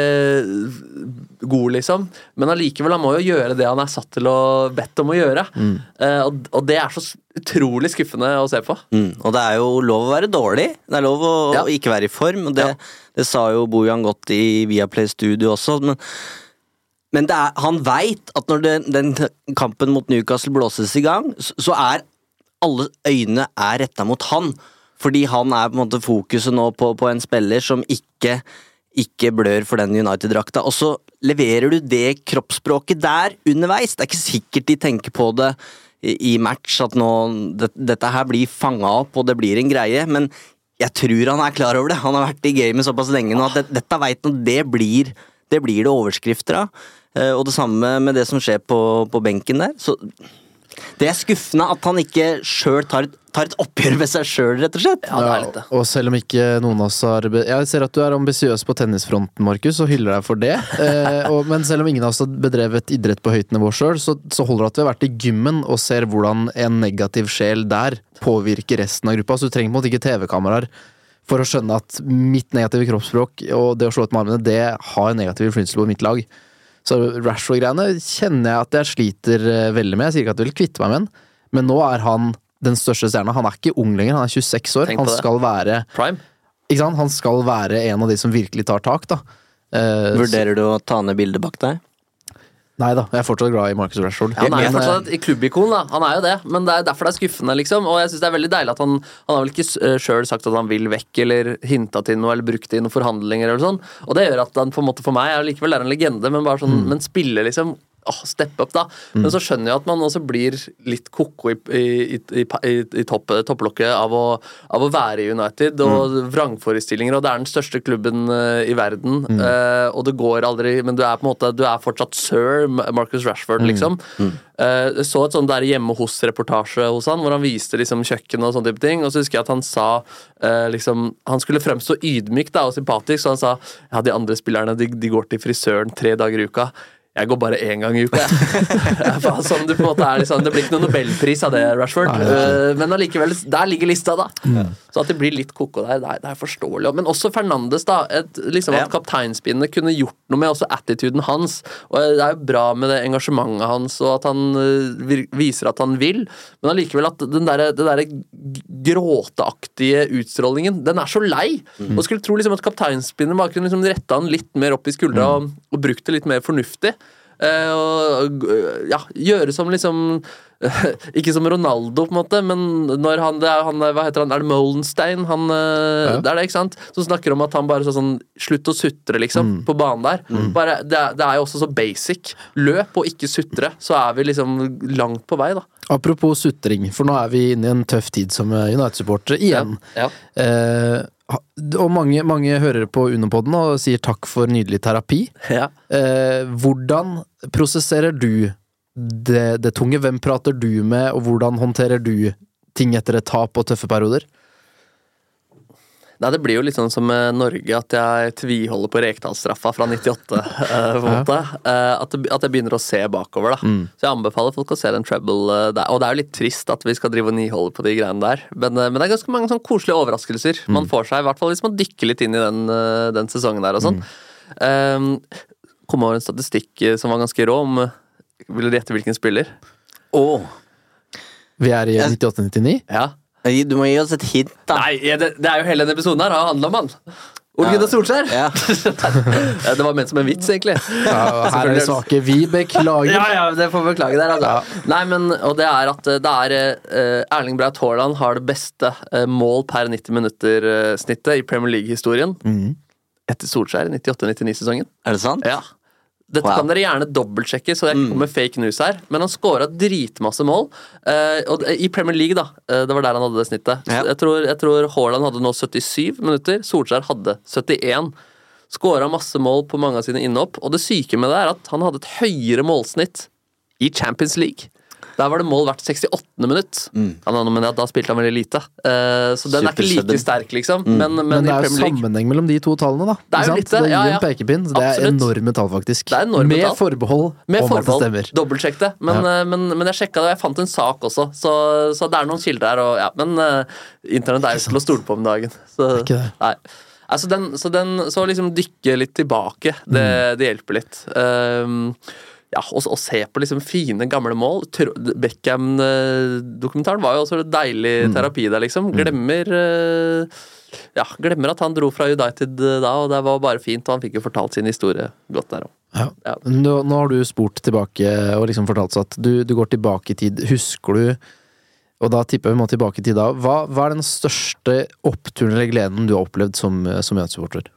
god, liksom, men allikevel, han må jo gjøre det han er satt til å bedt om å gjøre. Uh, og, og det er så utrolig skuffende å se på. Mm, og det er jo lov å være dårlig. Det er lov å Ja. å ikke være i form. Og det, Ja. Det sa jo Bojan godt i Viaplay Studio også. Men, men er, han veit at når det, den kampen mot Newcastle blåses i gang, så, så er alle øyne er retta mot han. Fordi han er på en måte fokuset nå på, på en spiller som ikke ikke blør for den United-drakta. Og så leverer du det kroppsspråket der underveis. Det er ikke sikkert de tenker på det i i match, at nå det, Dette her blir fanga opp, og det blir en greie, men jeg tror han er klar over det. Han har vært i gamet såpass lenge nå at det, dette veit han, det blir det blir det overskrifter av. Eh, Og det samme med det som skjer på, på benken der. Så det er skuffende at han ikke sjøl tar, tar et oppgjør med seg sjøl, rett og slett. Ja, det er litt det. Og selv om ikke noen av oss har Jeg ser at du er ambisiøs på tennisfronten, Markus, og hyller deg for det. Eh, og, men selv om ingen av oss har bedrevet idrett på høyt nivå sjøl, så, så holder det at vi har vært i gymmen og ser hvordan en negativ sjel der påvirker resten av gruppa. Så du trenger på en måte ikke TV-kameraer for å skjønne at mitt negative kroppsspråk og det å slå ut med armene, det har negativ innflytelse på mitt lag. Så Rashford-greiene kjenner jeg at jeg sliter eh, veldig med. Jeg sier ikke at jeg vil kvitte meg med den, men nå er han den største stjerna. Han er ikke ung lenger, han er 26 år. Han det. skal være Prime. ikke sant? Han skal være en av de som virkelig tar tak, da. Eh, Vurderer du å ta ned bildet bak deg? Nei da, jeg er fortsatt glad i Marcus Rashford. Han er jo fortsatt et klubbikon, da. Han er jo det, men det er derfor det er skuffende, liksom. Og jeg synes det er veldig deilig at han Han har vel ikke sjøl sagt at han vil vekk, eller hinta til noe, eller brukt det i noen forhandlinger, eller sånn. Og det gjør at han på en måte for meg er likevel er en legende, men bare sånn Men spiller liksom Åh, Steppe opp, da. Men så skjønner jeg at man også blir litt ko-ko i, i, i, i, topp, topplokket av å, av å være i United, og vrangforestillinger, og det er den største klubben eh, i verden, eh, og det går aldri Men du er på en måte Du er fortsatt sir Marcus Rashford, liksom. Eh, jeg så et sånn der hjemme hos-reportasje hos han, hvor han viste liksom kjøkkenet og sånne type ting. Og så husker jeg at han sa eh, liksom Han skulle fremstå ydmyk da, og sympatisk, så han sa ja, de andre spillerne de, de går til frisøren tre dager i uka. Jeg går bare én gang i uka, sånn, du på en måte er liksom, det blir ikke noen nobelpris av det, Rashford. Eh, men allikevel, der ligger lista, da. Så at det blir litt ko-ko der, det er, det er forståelig. Men også Fernandes, da. Et, liksom Ja. At kapteinspinnet kunne gjort noe med også attituden hans. Og Det er jo bra med det engasjementet hans, og at han eh, viser at han vil, men allikevel at den der, der gråteaktige utstrålingen, den er så lei. Og skulle tro liksom at kapteinspinnet bare kunne liksom retta han litt mer opp i skuldra og, og brukt det litt mer fornuftig. Eh, og eh, ja, gjøre som liksom Ikke som Ronaldo, på en måte, men når han, det er, han Hva heter han? Er det Molenstein? Han, ja. Det er det, ikke sant? Som snakker om at han bare så sånn Slutt å sutre, liksom, på banen der. Bare, det, det er jo også så basic. Løp og ikke sutre, så er vi liksom langt på vei, da. Apropos sutring, for nå er vi inne i en tøff tid som eh, United-supportere igjen. Ja. Eh, ha- og mange, mange hører på Unopodden og sier takk for nydelig terapi. Ja. Eh, hvordan prosesserer du det, det tunge? Hvem prater du med, og hvordan håndterer du ting etter et tap og tøffe perioder? Nei, Det blir jo litt sånn som med Norge, at jeg tviholder på Rekdal-straffa fra 98. eh, på en måte. Eh, at, jeg begynner å se bakover. da. Så jeg anbefaler folk å se den treble eh, der. Og det er jo litt trist at vi skal drive og niholde på de greiene der, men, men det er ganske mange sånn koselige overraskelser man får seg, i hvert fall hvis man dykker litt inn i den, den sesongen der og sånn. Eh, kom over en statistikk som var ganske rå, om Vil du gjette hvilken spiller? Oh. Vi er i 98-99. Ja. Du må gi oss et hint, da. Nei, det, det er jo hele denne episoden her har handla om han! Ole Gunnar Solskjær! Ja. Ja, det var ment som en vits, egentlig. Ja, her er det svake. Vi beklager. Ja, ja, det får beklage der, altså. Nei, men, og det er at eh, det er uh, Erling Braut Haaland har det beste uh, mål per 90 minutter-snittet i Premier League-historien. Etter Solskjær i 98-99-sesongen. Er det sant? Ja. Dette Wow. kan dere gjerne dobbeltsjekke, så jeg ikke kommer med fake news her. Men han scora dritmasse mål. eh, og I Premier League, da. eh, det var der han hadde det snittet. Ja. Jeg, tror, jeg tror Haaland hadde nå 77 minutter. Solskjær hadde 71. Skåra masse mål på mange av sine innhopp. Og det syke med det er at han hadde et høyere målsnitt i Champions League. Der var det mål hvert 68. minutt. Han, men da spilte han veldig lite. Eh, så den er ikke like sterk, liksom. Men, men, Men det er jo sammenheng mellom de to tallene, da. Det er jo litt det, ja, ja. en pekepinn. Det er Absolutt. enorme tall, faktisk. Det er enorme Med tall. forbehold Med om at det stemmer. Dobbeltsjekk det. Men, ja. men, men jeg sjekka det, og jeg fant en sak også, så, så det er noen kilder her. Og, ja, men uh, internett er jo til å stole på om dagen. Så, ikke det. Nei. Altså den, så, den, så liksom dykke litt tilbake, det, Mm. det hjelper litt. Um, ja, og, og se på liksom fine, gamle mål. Beckham-dokumentaren var jo også deilig Mm. terapi der, liksom. Glemmer eh, ja, glemmer at han dro fra United eh, da, og det var bare fint. Og han fikk jo fortalt sin historie godt der òg. Ja. Ja. Nå, nå har du spurt tilbake og liksom fortalt at du, du går tilbake i tid. Husker du Og da tipper jeg vi må tilbake i tid da. Hva, hva er den største oppturen eller gleden du har opplevd som, som United-supporter?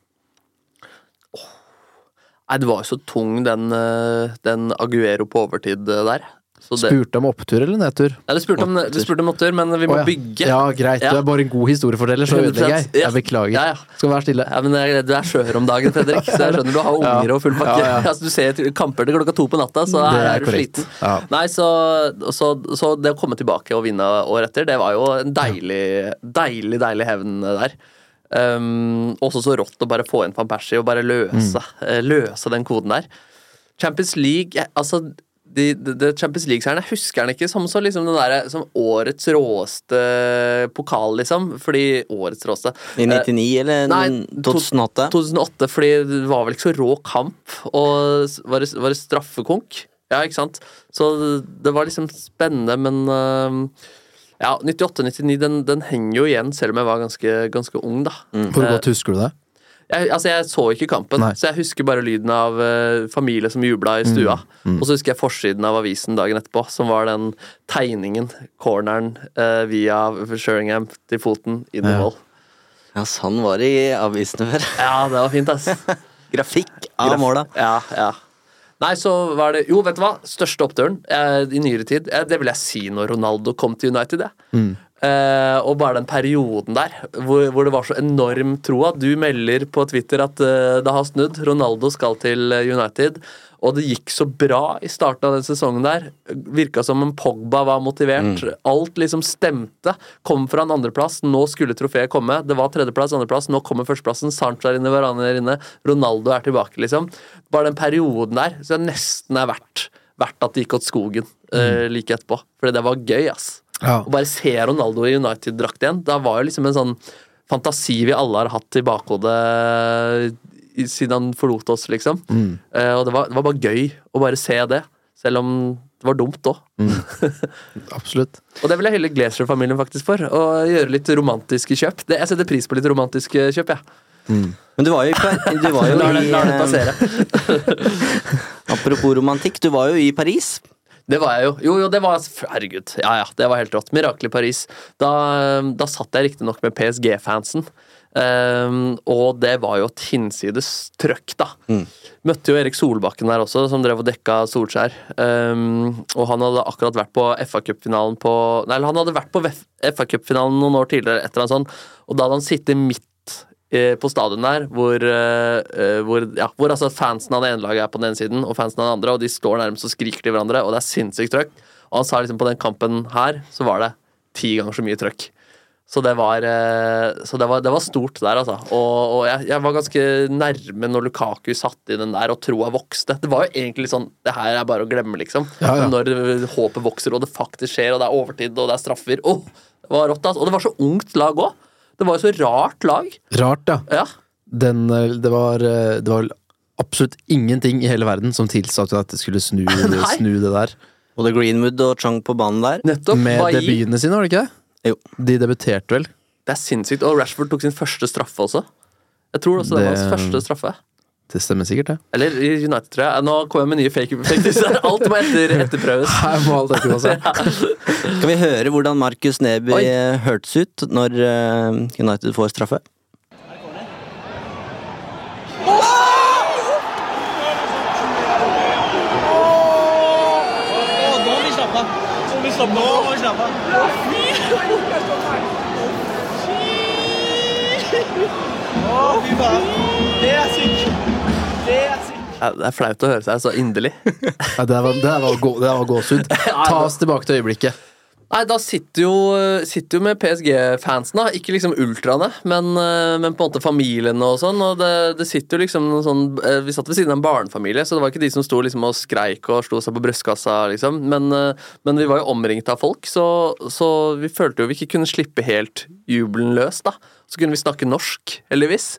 Nei, det var jo så tung, den, eh, den Aguero på overtid eh, der. Så det, Spurte om opptur eller nedtur? Nei, det spurte om, det spurte om opptur, men vi må oh, ja. bygge. Ja, greit. Ja. Du er bare en god historieforteller, så 100%. ødelegger jeg. Jeg beklager. Ja, ja. Skal være stille. Ja, jeg- Du er skjør om dagen, Fredrik. Så jeg skjønner du har unger og full pakke. Ja, ja. Altså, du ser kamper til klokka to på natta, så er, er du korrekt. sliten. Ja. Nei, så, så, så det å komme tilbake og vinne året etter, det var jo en deilig, deilig, deilig hevn der. Um, også så rått å bare få inn Van Persie og bare løse, mm. løse den koden der. Champions League Altså, de, de, de Champions League-seieren, jeg husker den ikke som, så liksom den der, som årets råeste pokal, liksom. Fordi Årets råeste I Eh, 99 eller Nei, 2008? 2008, fordi det var vel ikke så rå kamp, og var det, var det straffekonk? Ja, ikke sant? Så det var liksom spennende, men øhm, ja, 98-99, den, den henger jo igjen, selv om jeg var ganske, ganske ung, da. Hvor godt husker du det? Jeg, altså, jeg så ikke kampen, Nei. så jeg husker bare lyden av uh, familie som jubla i stua. Mm, Og så husker jeg forsiden av avisen dagen etterpå, som var den tegningen, corneren, uh, via Sheringham til foten, inn i Ja. mål. Ja, sånn var det i avisene før. Ja, det var fint, ass. Grafikk av måla. Ja, ja. Nei, så var det Jo, vet du hva? Største oppturen eh, i nyere tid, eh, det vil jeg si når Ronaldo kom til United, jeg. Eh, og bare den perioden der, hvor, hvor det var så enorm tro at du melder på Twitter at eh, det har snudd, Ronaldo skal til eh, United, og det gikk så bra i starten av den sesongen der. Virka som om Pogba var motivert. Alt liksom stemte. Kom fra en andreplass, nå skulle trofeet komme. Det var tredjeplass, andreplass, nå kommer førsteplassen. Sancho er inne, Varane er inne, Ronaldo er tilbake, liksom. Bare den perioden der, så det nesten er verdt, verdt at det gikk åt skogen uh, like etterpå. Fordi det var gøy, ass. Ja. Å bare se Ronaldo i United-drakt igjen, da var jo liksom en sånn fantasi vi alle har hatt i bakhodet siden han forlot oss, liksom. Eh, og det var, det var bare gøy å bare se det, selv om det var dumt òg. Absolutt. Og det vil jeg hylle Glazer-familien faktisk for. Å gjøre litt romantiske kjøp. Det, jeg setter pris på litt romantiske kjøp, jeg. Men du var jo, i var jo i lar det passere. Apropos romantikk, du var jo i Paris. Det var jeg jo. Jo, jo, det var Herregud. Ja, ja, det var helt rått. Mirakel i Paris. Da, da satt jeg riktignok med PSG-fansen. Ehm, og det var jo et hinsides trøkk, da. Møtte jo Erik Solbakken der også, som drev og dekka Solskjær. Um, og han hadde akkurat vært på FA-cupfinalen på Nei, han hadde vært på FA-cupfinalen noen år tidligere, et eller annet sånt, og da hadde han sittet midt eh, på stadion der, hvor, eh, eh, hvor, ja, hvor altså fansen av det ene laget er på den ene siden, og fansen av det andre, og de står nærmest og skriker til hverandre, og det er sinnssykt trøkk. Og han sa liksom på den kampen her, så var det ti ganger så mye trøkk. Så det var, eh, så det var, det var stort der, altså. Og, og jeg, jeg var ganske nærme når Lukaku satte inn den der, og troa vokste. Det var jo egentlig litt sånn Det her er bare å glemme, liksom. Ja, ja. Når håpet vokser, og det faktisk skjer, og det er overtid, og det er straffer Oh, det var rått, altså. Og det var så ungt lag òg. Det var jo så rart lag. Rart, ja. Ja. Den, eh, det, var, eh, det var absolutt ingenting i hele verden som tilsa at det skulle snu, snu det der. Både Greenwood og Chong på banen der. Nettopp. Med Bailly. debutene sine, var det ikke det? Jo. De debuterte vel? Det er sinnssykt. Og Rashford tok sin første straffe også. Jeg tror også det, var hans første straffe. Det stemmer sikkert, det. Eller i United, tror jeg. Nå kommer jeg med nye fake fakes. Alt må etter, etterprøves. Her må alt etterprøves, seg. Skal vi høre hvordan Markus Neby Oi. eh, hørtes ut når eh, United får straffe? Ja, Det er flaut å høre seg så inderlig. Ja, det var, det var, gå, det var gåsehud. Ta oss tilbake til øyeblikket. Nei, da sitter jo, sitter jo med PSG-fansen, da. Ikke liksom ultraene, men, eh, men på en måte familiene og sånn. Og det, det sitter jo liksom noen sånn eh, Vi satt ved siden av en barnefamilie, så det var ikke de som sto liksom og skreik og slo seg på brystkassa, liksom. Men, eh, men vi var jo omringet av folk, så, så vi følte jo vi ikke kunne slippe helt jubelen løs, da. Så kunne vi snakke norsk, heldigvis.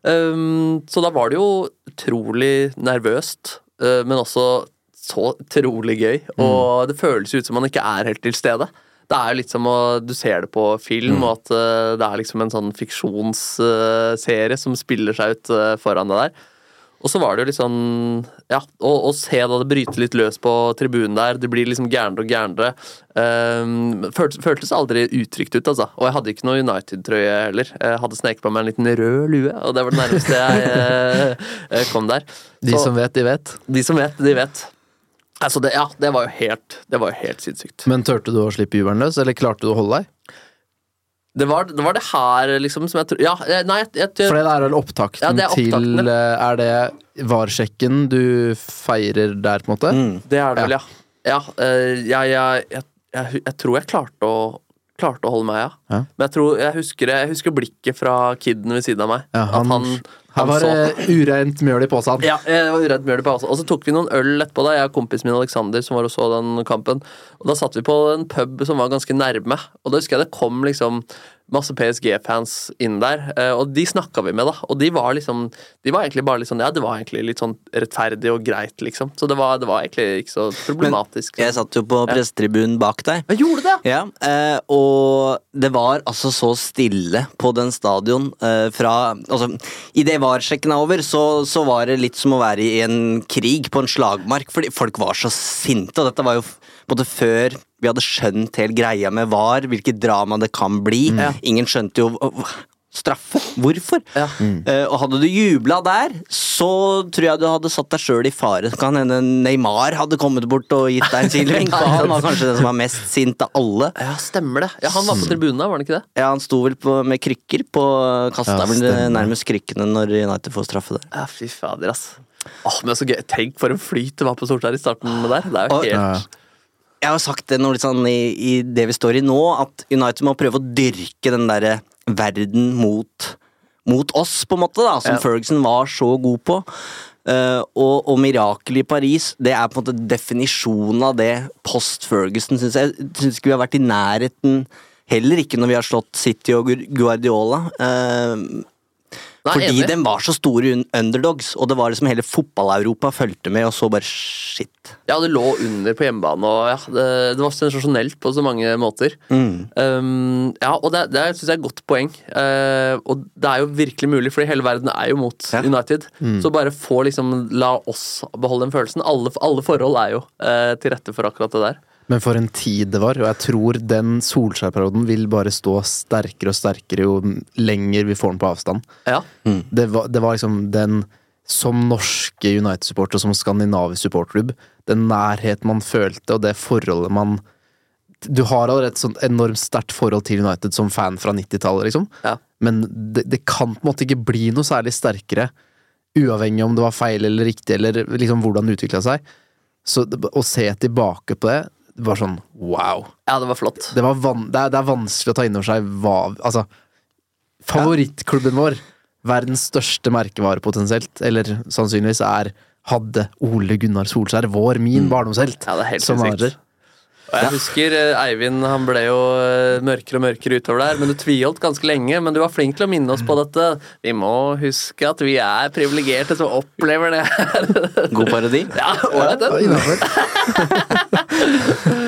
Um, så da var det jo utrolig nervøst, uh, men også så utrolig gøy. Og det føles ut som man ikke er helt til stede. Det er jo litt som å Du ser det på film, og at uh, det er liksom en sånn fiksjonsserie som spiller seg ut uh, foran det der. Og så var det jo litt sånn Ja, og, og, se da det bryter litt løs på tribunen der, det blir liksom gærnere og gærnere. Um, føltes, føltes aldri utrygt ut, altså. Og jeg hadde ikke noe United-trøye heller. Jeg hadde sneket på meg en liten rød lue, og det var det nærmeste jeg eh, kom der. De som vet, de vet. de som vet, de vet. Altså, det, ja, det var jo helt, det var jo helt sinnssykt. Men turte du å slippe jubelen løs, eller klarte du å holde deg? Det var det, var det her, liksom, som jeg tror Ja, eh, nei, jeg, jeg, For det er vel opptakten Ja, det er opptakten, til eh, Er det VAR-sjekken du feirer der, på en måte? Mm. Det er det vel, ja. Ja, eh, jeg, jeg, jeg, jeg, jeg tror jeg klarte å, klarte å holde meg, ja. Ja. Men jeg, tror, jeg, husker, jeg husker blikket fra kiden ved siden av meg. Ja, at han- han, Her var det ureint mjøl i posen. Ja, det var ureint mjøl i posen. Og så tok vi noen øl etterpå, da, jeg og kompisen min Alexander som var og så den kampen. Og da satt vi på en pub som var ganske nærme, og da husker jeg det kom liksom masse PSG-fans inn der, eh, og de snakka vi med, da. Og de var liksom De var egentlig bare litt sånn Ja, det var egentlig litt sånn rettferdig og greit, liksom. Så det var, det var egentlig ikke så problematisk. Jeg satt jo på pressetribunen bak deg. Jeg gjorde det! Ja, eh, og det var altså så stille på den stadion eh, fra Altså, idet VAR-sjekken er over, så, så var det litt som å være i en krig på en slagmark, fordi folk var så sinte, og dette var jo f- både før vi hadde skjønt hele greia med VAR, hvilket drama det kan bli. Ingen skjønte jo Straffe? Hvorfor? Ja. Eh, og hadde du jubla der, så tror jeg du hadde satt deg sjøl i fare. Kan hende Neymar hadde kommet bort og gitt deg en kilevink, han var kanskje den som var mest sint av alle. Ja, stemmer det. Ja, Han var på tribunen var han ikke det? Ja, Han sto vel på, med krykker på Kasta Ja, vel nærmest krykkene når United får straffe der. Ja, fy fader, ass. Åh, men så gøy. Tenk for en flyt det var på Sortland i starten med der. Det er jo Og- helt Jeg har sagt det noe litt sånn i, i det vi står i nå, at United må prøve å dyrke den derre verden mot, mot oss, på en måte, da, som Ja. Ferguson var så god på. Uh, og, og mirakelet i Paris, det er på en måte definisjonen av det post Ferguson, syns jeg. Syns ikke vi har vært i nærheten Heller ikke når vi har slått City og Guardiola. Eh, Nei, fordi enig. de var så store underdogs, og det var liksom hele fotball-Europa fulgte med, og så bare shit. Ja, det lå under på hjemmebane, og ja, det, det var sensasjonelt på så mange måter. Um, ja, og det, det syns jeg er et godt poeng. Uh, og det er jo virkelig mulig, fordi hele verden er jo mot Ja. United. Så bare få liksom La oss beholde den følelsen. Alle, alle forhold er jo uh, til rette for akkurat det der. Men for en tid det var, og jeg tror den Solskjær-perioden vil bare stå sterkere og sterkere jo lenger vi får den på avstand. Ja. Det var, det var liksom den Som norske United-supporter, som skandinavisk supporterklubb, den nærheten man følte, og det forholdet man Du har allerede et sånt enormt sterkt forhold til United som fan fra 90-tallet, liksom. Ja. Men det, det kan på en måte ikke bli noe særlig sterkere, uavhengig om det var feil eller riktig, eller liksom hvordan det utvikla seg. Så å se tilbake på det, det var sånn wow. ja, det var flott. Det, var van det, er, det er vanskelig å ta inn over seg hva Altså, favorittklubben vår, verdens største merkevare potensielt, eller sannsynligvis er hadde Ole Gunnar Solskjær, vår, min barndomshelt, Mm. Ja, det er helt som manager. Og jeg husker eh, Eivind han ble jo eh, mørkere og mørkere utover der, men du tviholdt ganske lenge. Men du var flink til å minne oss på dette. Vi må huske at vi er privilegerte som opplever det her. God parodi. Ja, ålreit, den.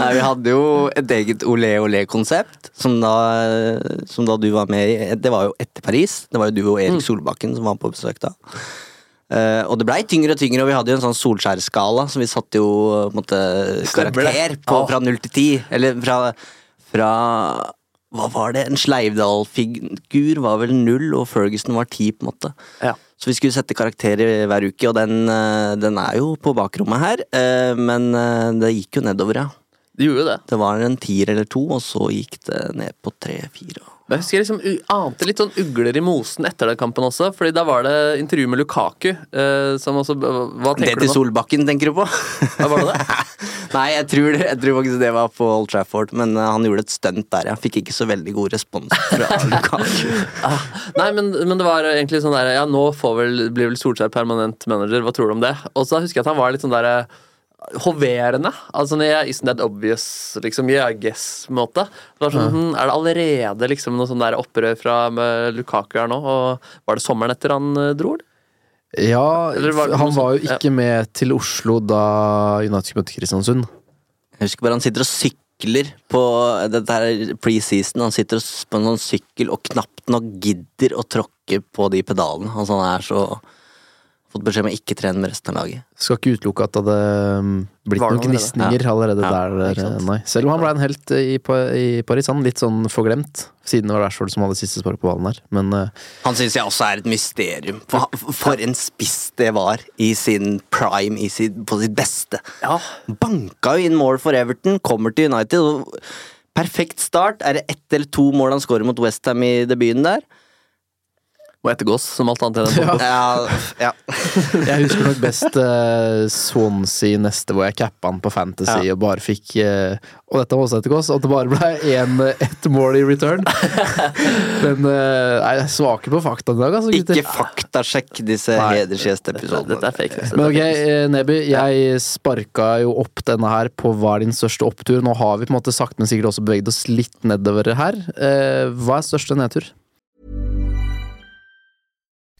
Nei, vi hadde jo et eget Olé Olé-konsept, som, som da du var med i. Det var jo etter Paris. Det var jo du og Erik Solbakken som var på besøk da. Uh, og det blei tyngre og tyngre, og vi hadde jo en sånn Solskjær-skala, så vi satte jo på måte, karakter på, fra null til ti. Eller fra, fra Hva var det? En Sleivdal-figur var vel null, og Ferguson var ti, på en måte. Ja. Så vi skulle sette karakterer hver uke, og den, eh, den er jo på bakrommet her. eh, Men det gikk jo nedover, ja. Du gjorde jo det. Det var en tier eller to, og så gikk det ned på tre-fire. Jeg husker jeg liksom ante litt sånn ugler i mosen etter den kampen også. Fordi da var det intervju med Lukaku. Eh, som også, hva Det tenker til du på? Solbakken, tenker du på? Ja, var det det? Nei, jeg tror, det, jeg tror faktisk det var på Old Trafford, men eh, han gjorde et stunt der. Jeg fikk ikke så veldig god respons fra Lukaku. Ah, Nei, men, men det var egentlig sånn der Ja, nå får vel, blir vel Solskjær permanent manager, hva tror du om det? Og så husker jeg at han var litt sånn der hoverende. Altså yeah, Isn't that obvious? Liksom, yeah, I guess-måte. Sånn, mm. Er det allerede liksom noe sånn der opprør fra med Lukaku her nå? Og Var det sommeren etter han eh, dro? eller? Ja, var han var jo ikke Ja. med til Oslo da United møtte Kristiansund. Jeg husker bare han sitter og sykler på dette her preseason. Han sitter på en sånn sykkel og knapt nok gidder å tråkke på de pedalene. Altså, han er så Fått beskjed om å ikke trene med resten av laget. Skal ikke utelukke at det hadde mm, blitt noen gnisninger allerede Ja, der. ikke sant. Nei. Selv om han ble en helt i, i Paris, han litt sånn forglemt. Siden det var Rashford som hadde siste spark på ballen der, Men uh, Han syns jeg også er et mysterium. For, for en spiss det var i sin prime, i sin, på sitt beste. Ja. Banka jo inn mål for Everton, kommer til United. Og perfekt start. Er det ett eller to mål han skårer mot Westham i debuten der? Må ettergås, som alt annet. i den. Ja, ja. jeg husker nok best uh, Swansea neste, hvor jeg cappa han på Fantasy og bare fikk uh, Og dette var også ettergås, og det bare ble én, ett mål i return. Men uh, jeg er svake på fakta i dag, altså, gutter. Ikke faktasjekk disse Nei. hedersgjestepisodene. Dette er fake. Men ok, Neby, jeg sparka jo opp denne her på hva er din største opptur. Nå har vi på en måte sakte, men sikkert også beveget oss litt nedover her. Eh, hva er største nedtur?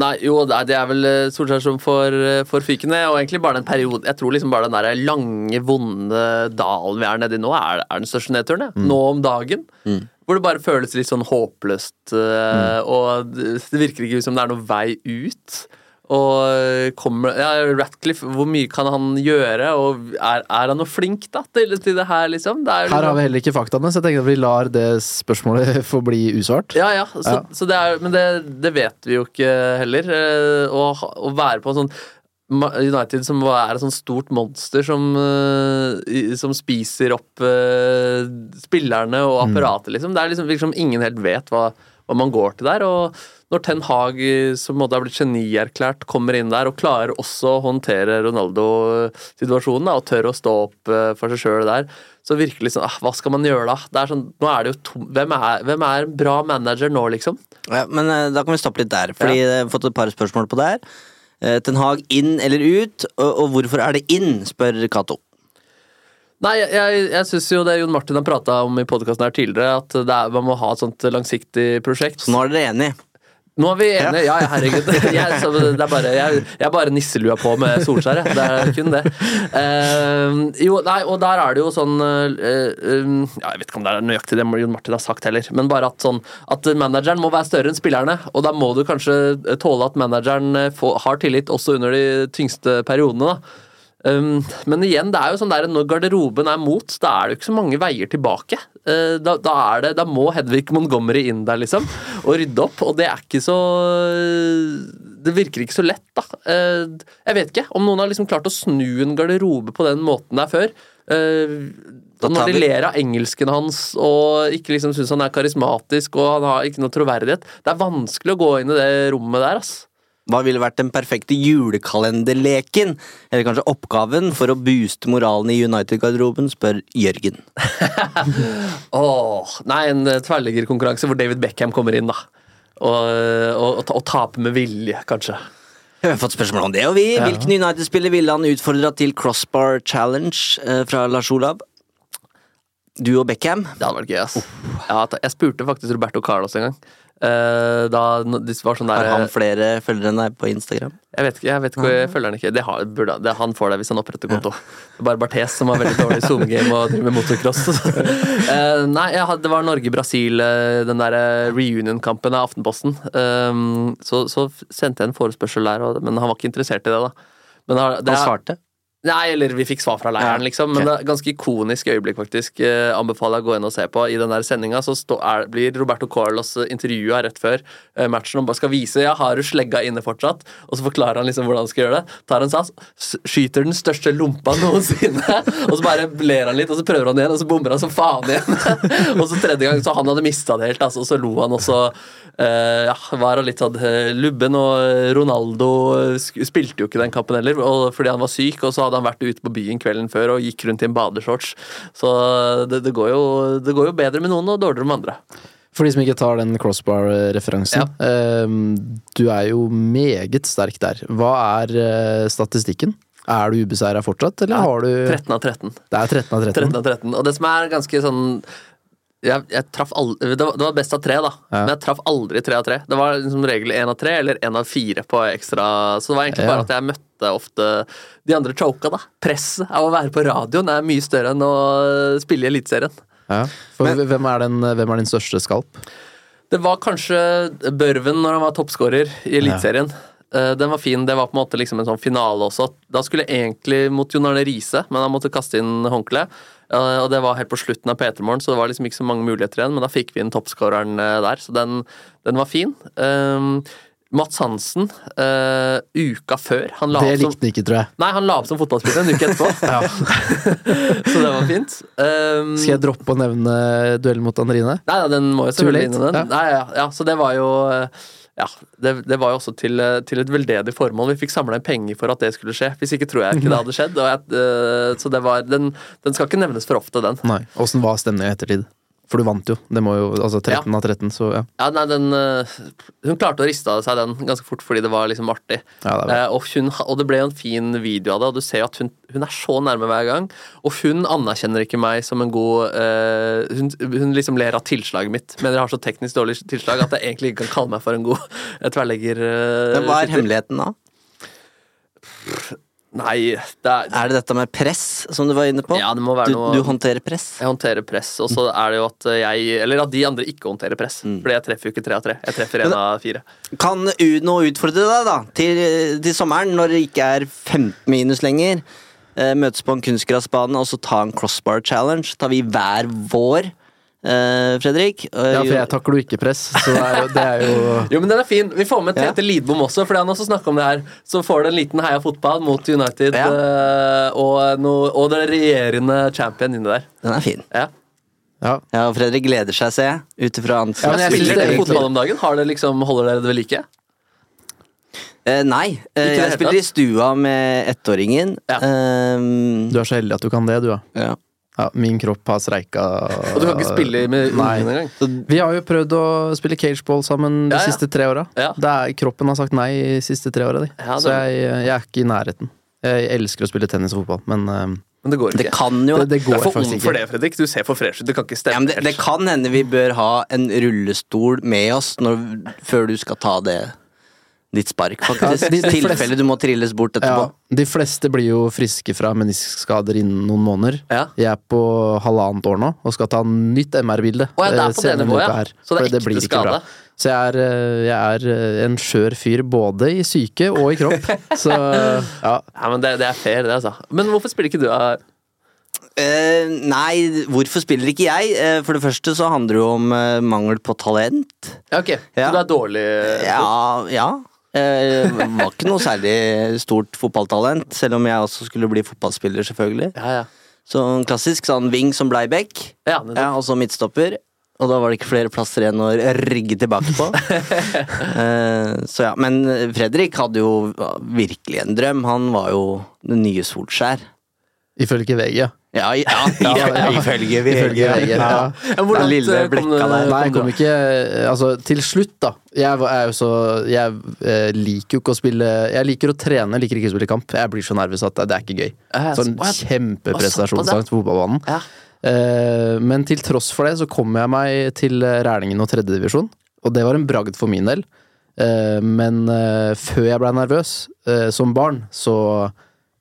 nei, jo, det er- vel eh, Solskjær som får, eh, får fykene, og egentlig bare den perioden Jeg tror liksom bare den der lange, vonde dalen vi er nedi nå, er, er den største nedturen. Ja. Nå om dagen. Hvor det bare føles litt sånn håpløst, mm. og det virker ikke som det er noen vei ut. Og kommer ja, Ratcliffe, hvor mye kan han gjøre, og er, er han noe flink da til, til det her, liksom? Det er Her liksom- har vi heller ikke faktaene, så jeg tenker at vi lar det spørsmålet forbli usvart. Ja, ja, så, Ja. så det er, men det, det vet vi jo ikke heller. eh, Å, å være på en sånn United som er et sånt stort monster som, eh, som spiser opp eh, spillerne og apparatet, liksom. Det er liksom liksom ingen helt vet hva, hva man går til der. Og når Ten Hag, eh, som måtte ha blitt genierklært, kommer inn der og klarer også å håndtere Ronaldo-situasjonen og tør å stå opp eh, for seg sjøl der, så det liksom ah, Hva skal man gjøre da? Det er sånn, nå er det jo tom, hvem, er, hvem er en bra manager nå, liksom? Ja, men eh, da kan vi stoppe litt der, fordi jeg har fått et par spørsmål på det her. Ten Hag inn eller ut, og, og hvorfor er det inn, spør Cato. Nei, jeg, jeg, jeg syns jo det Jon Martin har prata om i podkasten her tidligere, at det er, man må ha et sånt langsiktig prosjekt. Så nå er dere enige? Nå er vi enige. Ja, ja herregud. Jeg, så det er bare, jeg, jeg bare nisselua på med Solskjær, jeg. Det er kun det. Uh, jo, nei, og der er det jo sånn uh, uh, ja, Jeg vet ikke om det er nøyaktig det Jon Martin har sagt heller, men bare at sånn at manageren må være større enn spillerne. Og da må du kanskje tåle at manageren eh, får, har tillit også under de tyngste periodene. da Um, men igjen, det er jo sånn der, når garderoben er mot, da er det jo ikke så mange veier tilbake. Uh, da, da, er det, da må Hedvig Montgomery inn der, liksom, og rydde opp. Og det er ikke så Det virker ikke så lett, da. Uh, jeg vet ikke om noen har liksom klart å snu en garderobe på den måten der før. Uh, når de ler av engelsken hans og ikke liksom syns han er karismatisk og han har ikke noe troverdighet Det er vanskelig å gå inn i det rommet der, ass. Hva ville vært den perfekte julekalenderleken? Eller kanskje oppgaven for å booste moralen i United-garderoben, spør Jørgen. Åh, nei, en eh, tverrliggerkonkurranse hvor David Beckham kommer inn, da. Og, og, og, og taper med vilje, kanskje. Vi har fått spørsmål om det, og vi. Hvilken United-spiller ville han utfordra til Crossbar Challenge eh, fra Lars Olav? Du og Beckham? Det hadde vært gøy, ass. Ja, jeg spurte faktisk Roberto Carlos en gang. Eh, da det var sånn der Har han flere følgere enn deg på Instagram? Jeg vet ikke, jeg vet ikke, jeg følger han ikke. Det har, burde, det, han får det hvis han oppretter konto. Det er bare Barthes som har veldig dårlig zoom-game og driver med motocross. Uh, nei, jeg hadde, det var Norge-Brasil, eh, den der eh, reunion-kampen av Aftenposten. Um, så, så sendte jeg en forespørsel der, og, men han var ikke interessert i det, da. Men det, har- det Han svarte? Nei, eller vi fikk svar fra leiren, liksom. Men det er ganske ikonisk øyeblikk, faktisk. Eh, anbefaler jeg å gå inn og se på. I den der sendinga så blir Roberto Carlos eh, intervjua rett før eh, matchen og skal vise ja, har du slegga inne fortsatt. Og så forklarer han liksom hvordan han skal gjøre det. Tar en sats, skyter den største lompa noensinne, og så bare ler han litt, og så prøver han igjen, og så bommer han som faen igjen. og så tredje gang, så han hadde mista det helt, altså, og så lo han også. eh, ja, var han litt sånn eh, lubben, og Ronaldo eh, spilte jo ikke den kampen heller, og, fordi han var syk, og så hadde han vært ute på byen kvelden før og gikk rundt i en badeshorts. Så det, det, går jo, det går jo bedre med noen og dårligere med andre. For de som ikke tar den crossbar-referansen. ehm, du er jo meget sterk der. Hva er eh, statistikken? Er du ubeseira fortsatt, eller har du 13 av 13. Det er 13 av 13. 13 av 13. Og det som er ganske sånn jeg, jeg traff aldri, det, var, det var best av tre, da. Ja. Men jeg traff aldri tre av tre. Det var som regel én av tre eller én av fire på ekstra. Så det var egentlig Ja. bare at jeg møtte ofte de andre choka, da. Presset av å være på radioen er mye større enn å spille i Eliteserien. Ja. For hvem, er den, hvem er din største skalp? Det var kanskje Børven når han var toppskårer i Eliteserien. Eh, Den var fin. Det var på en måte liksom en sånn finale også. Da skulle jeg egentlig mot Jon Arne Riise, men han måtte kaste inn håndkle. Eh, Og det var helt på slutten av P3morgen, så det var liksom ikke så mange muligheter igjen. Men da fikk vi inn toppskåreren eh, der, så den, den var fin. Um, Mats Hansen, uh, uka før han la Det likte han ikke, tror jeg. Nei, han la opp som fotballspiller en uke etterpå. så det var fint. Um, Skal jeg droppe å nevne duellen mot Andrine? Nei, ja, den må jo selvfølgelig inn i den. ja. Nei, ja, ja, så det var jo eh, ja, det, det var jo også til, eh, til et veldedig formål. Vi fikk samla inn penger for at det skulle skje. Hvis ikke tror jeg ikke det hadde skjedd. Jeg, eh, så var, den, den skal ikke nevnes for ofte, den. Nei. Åssen var stemninga i ettertid? For du vant jo. Det må jo altså 13 av 13, så ja. Ja, nei, den, eh, hun klarte å riste av seg den ganske fort fordi det var liksom artig. Ja, det var. Eh, og, hun, og det ble jo en fin video av det, og du ser jo at hun, hun er så nærme hver gang. Og hun anerkjenner ikke meg som en god uh, hun, hun liksom ler av tilslaget mitt, men jeg har så teknisk dårlig tilslag at jeg egentlig ikke kan kalle meg for en god tverrlegger. Uh, Men hva er hemmeligheten da? Nei, det er, Er det dette med press, som du var inne på? Ja, det må være du, noe- du håndterer press? jeg håndterer press, og så er det jo at jeg Eller at de andre ikke håndterer press. Mm. Fordi jeg treffer jo ikke tre av tre. Jeg treffer én av fire. Kan Uno utfordre deg da til, til sommeren, når det ikke er 15 minus lenger? Eh, møtes på en kunstgressbane og så ta en crossbar challenge. Tar vi hver vår, eh, Fredrik? Ja, for jeg takler jo ikke press, så det er jo, det er jo Jo, men den er fin. Vi får med Ja. Lidbom også, fordi han også snakka om det her. Så får du en liten heia fotball mot United Ja. eh, og, no, og den regjerende champion inni der. Den er fin. Ja. Ja. Ja, og Fredrik gleder seg, ser jeg. Ut ifra Ja, men jeg synes Spiller er dere fotball om dagen? Har det liksom, holder dere det ved like? Eh, nei, eh, jeg spiller i stua med ettåringen. Ja. Um, Du er så heldig at du kan det, du, ja. ja. Ja min kropp har streika Og du kan ikke spille med ungene engang? Vi har jo prøvd å spille cageball sammen de Ja, ja. siste tre åra. Ja. Kroppen har sagt nei de siste tre åra. Ja, Så jeg, jeg er ikke i nærheten. Jeg elsker å spille tennis og fotball, men eh, Men det går Det kan jo det, det går er for ung for det, Fredrik. Du ser for fresh ut. Det kan ikke stemme. ja, men det, det kan hende vi bør ha en rullestol med oss når, før du skal ta det ditt spark, faktisk. Ja, I tilfelle du må trilles bort etterpå. Ja, de fleste blir jo friske fra meniskskader innen noen måneder. Ja. Jeg er på halvannet år nå og skal ta nytt MR-bilde. Å, ja, det er eh, på det nivået, ja. Så det er ekte blir ikke bra. skade. Så jeg er, eh, jeg er eh, en skjør fyr både i syke og i kropp. Så ja. Ja, men det, det er fair, det, altså. Men hvorfor spiller ikke du av Uh, nei, hvorfor spiller ikke jeg? Uh, for det første så handler det jo om uh, mangel på talent. Ja, ok. Ja. Så du er dårlig Ja, ja. Eh, var ikke noe særlig stort fotballtalent, selv om jeg også skulle bli fotballspiller, selvfølgelig. Ja, ja. Sånn klassisk sånn wing som blei back, Ja, ja, og så midtstopper. Og da var det ikke flere plasser igjen å rygge tilbake på. Eh, så ja, Men Fredrik hadde jo virkelig en drøm. Han var jo den nye Solskjær. Ifølge VG, ja. Ja, ja, Ja, ja. ifølge VG. Ifølge VG, ja. Ja, hvor Den langt, lille eh, kom det- der. Nei, jeg kom ikke Altså, til slutt, da. Jeg er jo så Jeg eh, liker jo ikke å spille Jeg liker å trene, liker ikke å spille kamp. Jeg blir så nervøs at det, er ikke gøy. Sånn kjempeprestasjonsangst på fotballbanen. Eh, men til tross for det så kom jeg meg til Rælingen og tredjedivisjon, og det var en bragd for min del. Eh, men eh, før jeg blei nervøs eh, som barn, så,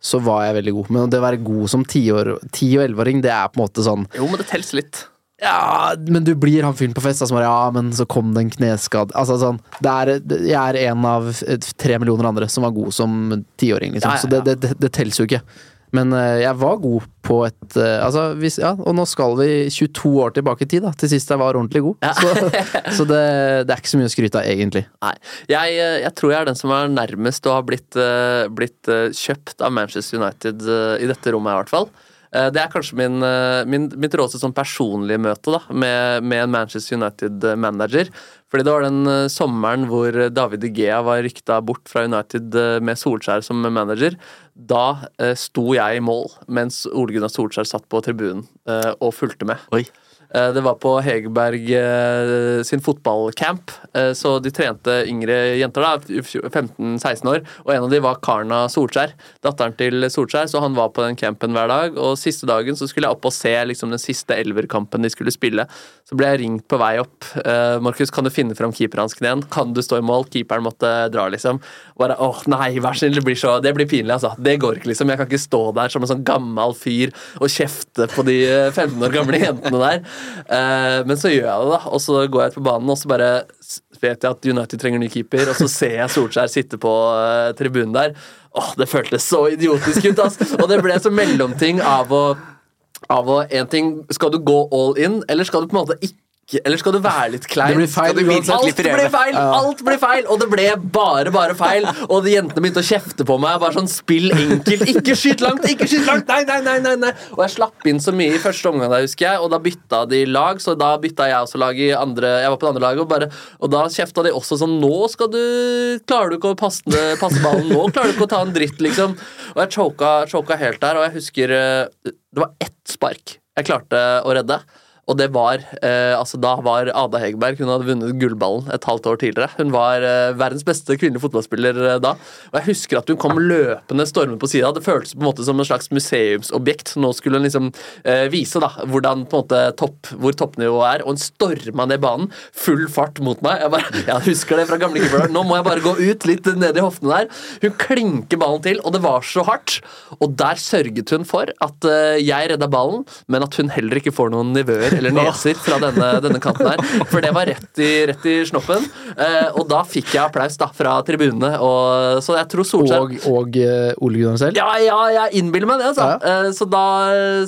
så var jeg veldig god. Men det å være god som tiår- ti- og elleveåring, det er på en måte sånn Jo, men det telles litt. ja, men du blir han fyren på fest bare Ja, men så kom det en kneskade Altså sånn det er, Jeg er en av tre millioner andre som var god som tiåring, liksom. Ja, ja, Så det, det, det, det telles jo ikke. Men eh, jeg var god på et eh, Altså, hvis, ja, og nå skal vi 22 år tilbake i tid, da. Til sist jeg var ordentlig god. Så, så det, det er ikke så mye å skryte av, egentlig. Nei. Jeg, eh, jeg tror jeg er den som er nærmest å ha blitt, blitt kjøpt av Manchester United i dette rommet, i hvert fall. Eh, Det er kanskje min, eh, min, mitt råeste sånn personlige møte da, med, med en Manchester United-manager. Fordi det var den eh, sommeren hvor David Gea var rykta bort fra United med Solskjær som manager. Da sto jeg i mål mens Ole Gunnar Solskjær satt på tribunen og fulgte med. Oi. Eh, Det var på Hegerberg eh, sin fotballcamp, eh, så de trente yngre jenter, da, 15-16 år, og en av dem var Karna Solskjær, datteren til Solskjær, så han var på den campen hver dag, og siste dagen så skulle jeg opp og se liksom, den siste elverkampen de skulle spille. Så ble jeg ringt på vei opp. Markus, kan du finne fram keeperhansken igjen? Kan du stå i mål? Keeperen måtte dra, liksom. Bare åh, nei, vær snill, det blir så Det blir pinlig, altså. Det går ikke, liksom. Jeg kan ikke stå der som en sånn gammel fyr og kjefte på de eh, 15 år gamle jentene der. Eh, men så gjør jeg det, da. Og så går jeg ut på banen, og så bare vet jeg at United trenger ny keeper, og så ser jeg Solskjær sitte på eh, tribunen der. Åh, det føltes så idiotisk ut, ass! Og det ble så mellomting av å av å, en ting, Skal du gå all in, eller skal du på en måte ikke eller skal du være litt klein? Det blir feil Skal du uansett. Alt ble feil! Alt ble feil, og det ble bare bare feil. Og de jentene begynte å kjefte på meg. Bare sånn, Spill enkelt, ikke skyt langt! ikke skyt langt, nei, nei, nei, nei, nei. Og jeg slapp inn så mye i første omgang, der, husker jeg, og da bytta de lag. Så da bytta jeg også lag i andre Jeg var på det andre laget, og, bare, og da kjefta de også sånn Nå skal du Klarer du ikke å passe, passe ballen? Nå klarer du ikke å ta en dritt, liksom. Og jeg choka, choka helt der, og jeg husker eh, Det var ett spark jeg klarte å redde. Og det var eh, altså Da var Ada Hegerberg Hun hadde vunnet gullballen et halvt år tidligere. Hun var eh, verdens beste kvinnelige fotballspiller eh, da. Og jeg husker at hun kom løpende stormende på sida. Det føltes på en måte som en slags museumsobjekt. Nå skulle hun liksom eh, vise da hvordan på en måte topp, hvor toppnivået er. Og hun storma ned banen, full fart mot meg. Jeg, bare, jeg husker det fra gamle keeper. Nå må jeg bare gå ut litt ned i hoftene der. Hun klinker ballen til, og det var så hardt. Og der sørget hun for at eh, jeg redda ballen, men at hun heller ikke får noen nivøer eller neser fra denne, denne kanten her. For det var rett i, rett i snoppen. Eh, og da fikk jeg applaus da fra tribunene. Og, så jeg tror Solskjær Og, og uh, Ole Gunnar selv. ja, ja, jeg innbiller meg det, altså. Ja. Eh, Så, da,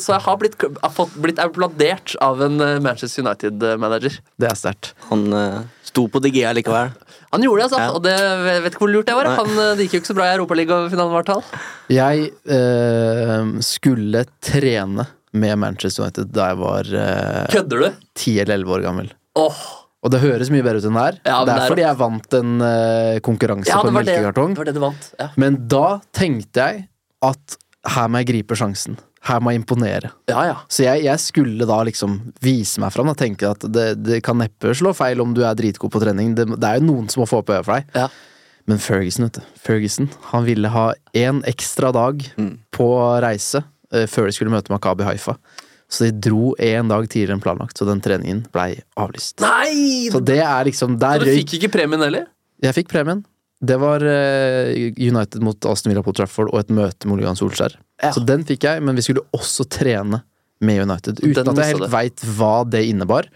så jeg har blitt, har fått, blitt applaudert av en eh, Manchester United-manager. Det er sterkt. Han uh, sto på DG likevel. Han gjorde det, altså. Ja. Og det jeg vet ikke hvor lurt det var. Han, det gikk jo ikke så bra i Europaligafinalen, i hvert fall. Jeg eh, skulle trene med Manchester United da jeg var eh, Kødder du? 10 eller 11 år gammel. Oh. Og det høres mye bedre ut enn det er. Ja, det er fordi jeg vant en uh, konkurranse ja, på en melkekartong. det, det det. Ja. Men da tenkte jeg at her må jeg gripe sjansen. Her må jeg imponere. ja, ja. Så jeg, jeg skulle da liksom vise meg fram og tenke at det, det kan neppe slå feil om du er dritgod på trening. Det, er jo noen som må få opp øyet for deg. Ja. Men Ferguson, vet du. Ferguson, han ville ha én ekstra dag på reise før de skulle møte Makabi Haifa. Så de dro én dag tidligere enn planlagt, så den treningen blei avlyst. Nei! Så det er liksom Der Så du fikk ikke premien heller? Jeg fikk premien. Det var eh, United mot Aston Villa på Trafford og et møte med Ole Solskjær. Ja. Så den fikk jeg, men vi skulle også trene med United. Uten Den at jeg helt veit hva det innebar.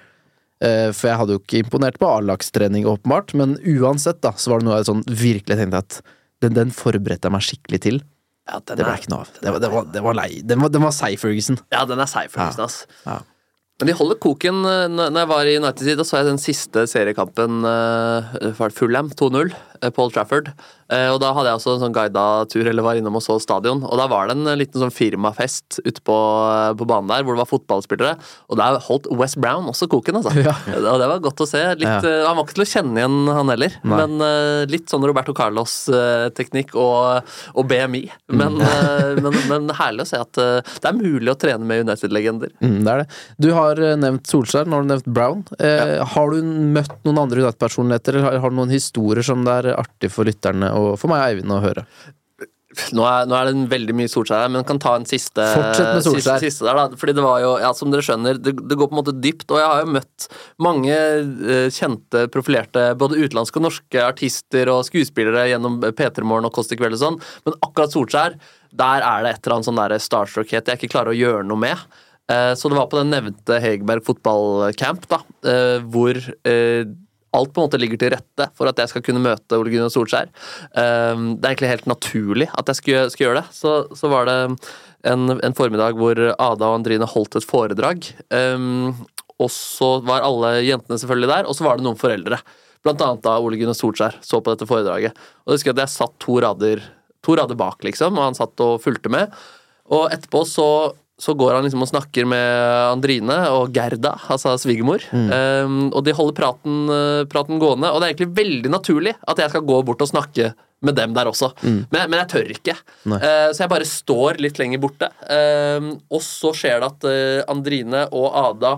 Eh, for jeg hadde jo ikke imponert på A-lagstrening, åpenbart. Men uansett, da, så var det noe jeg sånn virkelig tenkte at den, den forberedte jeg meg skikkelig til. Ja, den Det ble er, ikke noe av. Det var, det var, det var lei. Den var, den var seig, Ferguson. ja, den er seig, Ferguson, ass. Ja. Men de holder koken. eh, Når når jeg var i United, da så jeg den siste seriekampen uh, Fulham 2-0. Eh, Old Trafford. Eh, og da hadde jeg også en sånn guida tur, eller var innom og så stadion. Og da var det en liten sånn firmafest ute på, eh, på banen der, hvor det var fotballspillere. Og der holdt West Brown også koken, altså. Ja. Og det var godt å se. Litt, Ja. han var ikke til å kjenne igjen, han heller. Nei. Men litt sånn Roberto Carlos-teknikk og, og BMI. Men, Mm. men, men herlig å se at det er mulig å trene med United-legender. Mm, det er det. Du har nevnt Solskjær, nå har du nevnt Brown. Eh, Har du møtt noen andre United-personligheter, eller har, har du noen historier som det er artig for lytterne og for meg og Eivind å høre? Nå er, nå er det veldig mye Solskjær her, men kan ta en siste, Fortsett med Solskjær. siste, siste der, da. Fordi det var jo, ja, som dere skjønner, det, det går på en måte dypt. Og jeg har jo møtt mange uh, kjente, profilerte, både utenlandske og norske artister og skuespillere gjennom P3 Morgen og Kåss til kveld og sånn, men akkurat Solskjær, der er det et eller annet sånn der starstruckhet jeg ikke klarer å gjøre noe med. Uh, Så det var på den nevnte Hegerberg fotballcamp, da, uh, hvor alt på en måte ligger til rette for at jeg skal kunne møte Ole Gunnar Solskjær. Um, det er egentlig helt naturlig at jeg skulle gjøre det. Så, så var det en, en formiddag hvor Ada og Andrine holdt et foredrag. Um, og så var alle jentene selvfølgelig der, og så var det noen foreldre. Blant annet da Ole Gunnar Solskjær så på dette foredraget. Og jeg husker at jeg satt to rader, to rader bak, liksom, og han satt og fulgte med. Og etterpå så så går han liksom og snakker med Andrine og Gerda, altså svigermor. Um, og de holder praten, eh, praten gående, og det er egentlig veldig naturlig at jeg skal gå bort og snakke med dem der også. Men, men jeg tør ikke. Uh, så jeg bare står litt lenger borte. Um, og så skjer det at uh, Andrine og Ada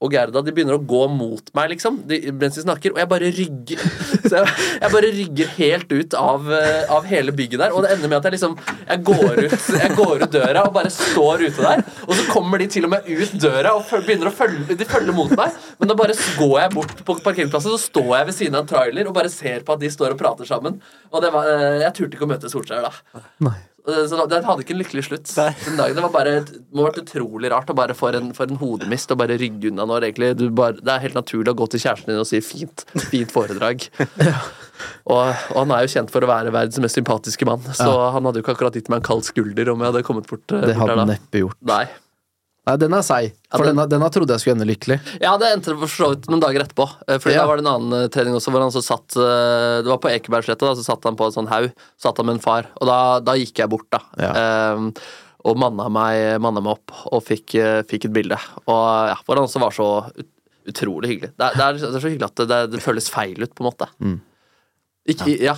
og Gerda de begynner å gå mot meg liksom, de, mens de snakker, og jeg bare rygger. Så jeg, jeg bare rygger helt ut av, eh, av hele bygget der, og det ender med at jeg liksom jeg går, ut, jeg går ut døra og bare står ute der. Og så kommer de til og med ut døra og begynner å følge De følger mot meg, men da bare går jeg bort på parkeringsplassen, så står jeg ved siden av en trailer og bare ser på at de står og prater sammen. Og var, eh, jeg turte ikke å møte Solskjær da. Nei. Eh, Så den hadde ikke en lykkelig slutt. Den dagen, det var bare det må ha vært utrolig rart å bare få en, for en hodemist og bare rygge unna når egentlig du bare, det er helt naturlig å gå til kjæresten din og si 'fint, fint foredrag'. og, og han er jo kjent for å være verdens mest sympatiske mann, så han hadde jo ikke akkurat gitt meg en kald skulder om jeg hadde kommet bort, eh, Det bort hadde han neppe gjort. Nei. Nei, den er seig, for Ja, den- denne, denne trodde jeg skulle ende lykkelig. Ja, det endte for så vidt noen dager etterpå. Eh, Fordi Ja. Da var det en annen eh, trening også hvor han så satt eh, Det var på Ekebergsletta, så satt han på en sånn haug. Satt han med en far. Og da, da gikk jeg bort, da. Eh, og manna meg, manna meg opp og fikk, fikk et bilde. Og ja, hvor han også var så utrolig hyggelig. Det er, det, er, det er så hyggelig at det, det, føles feil ut, på en måte. Ikke, ja,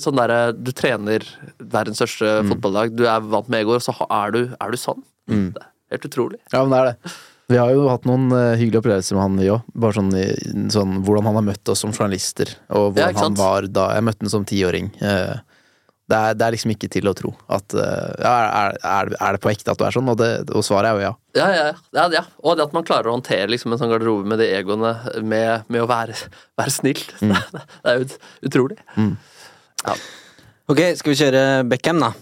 sånn derre Du trener verdens største fotballag, du er vant med egoer, og så er du, er du sånn. Det er helt utrolig. Ja, men det er det. Vi har jo hatt noen eh, hyggelige opplevelser med han, vi òg. Bare sånn, i- sånn hvordan han har møtt oss som journalister, og hvordan ja, han var da jeg møtte ham som tiåring. Eh, Det er, det er liksom ikke til å tro at eh, ja, er, er, er det på ekte at du er sånn? Og, det, og svaret er jo ja. Ja, ja, ja, ja. Og det at man klarer å håndtere liksom, en sånn garderobe med de egoene med, med å være, være snill. Det er jo ut- utrolig. Ok, skal vi kjøre Beckham, da?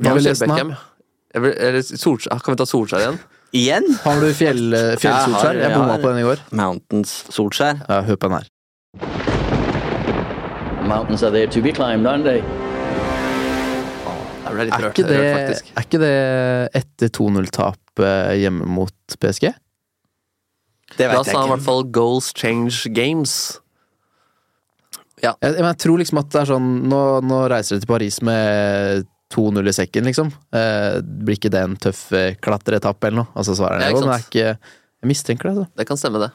Hva vil? Beckham. Jeg vil, eller Solskjær, kan vi ta Solskjær igjen? Igjen? Har du fjell, eh, fjellsolskjær? Jeg Jeg bomma på den i går. Mountains Solskjær. Ja, hør på den her. Mountains are there to be climbed, aren't they? Er Er rørt, det, rørt, er ikke det etter 2-0-tap eh, hjemme mot PSG? Det vet Da vet sa jeg han i hvert fall 'goals change games'. Jeg, men jeg tror liksom at det er sånn Nå, nå reiser de til Paris med 2-0 i sekken, liksom. Eh, blir ikke det en tøff eh, klatreetappe eller noe? Altså svarer Ja, han jo, men det er ikke Jeg mistenker det, altså. Det kan stemme, det.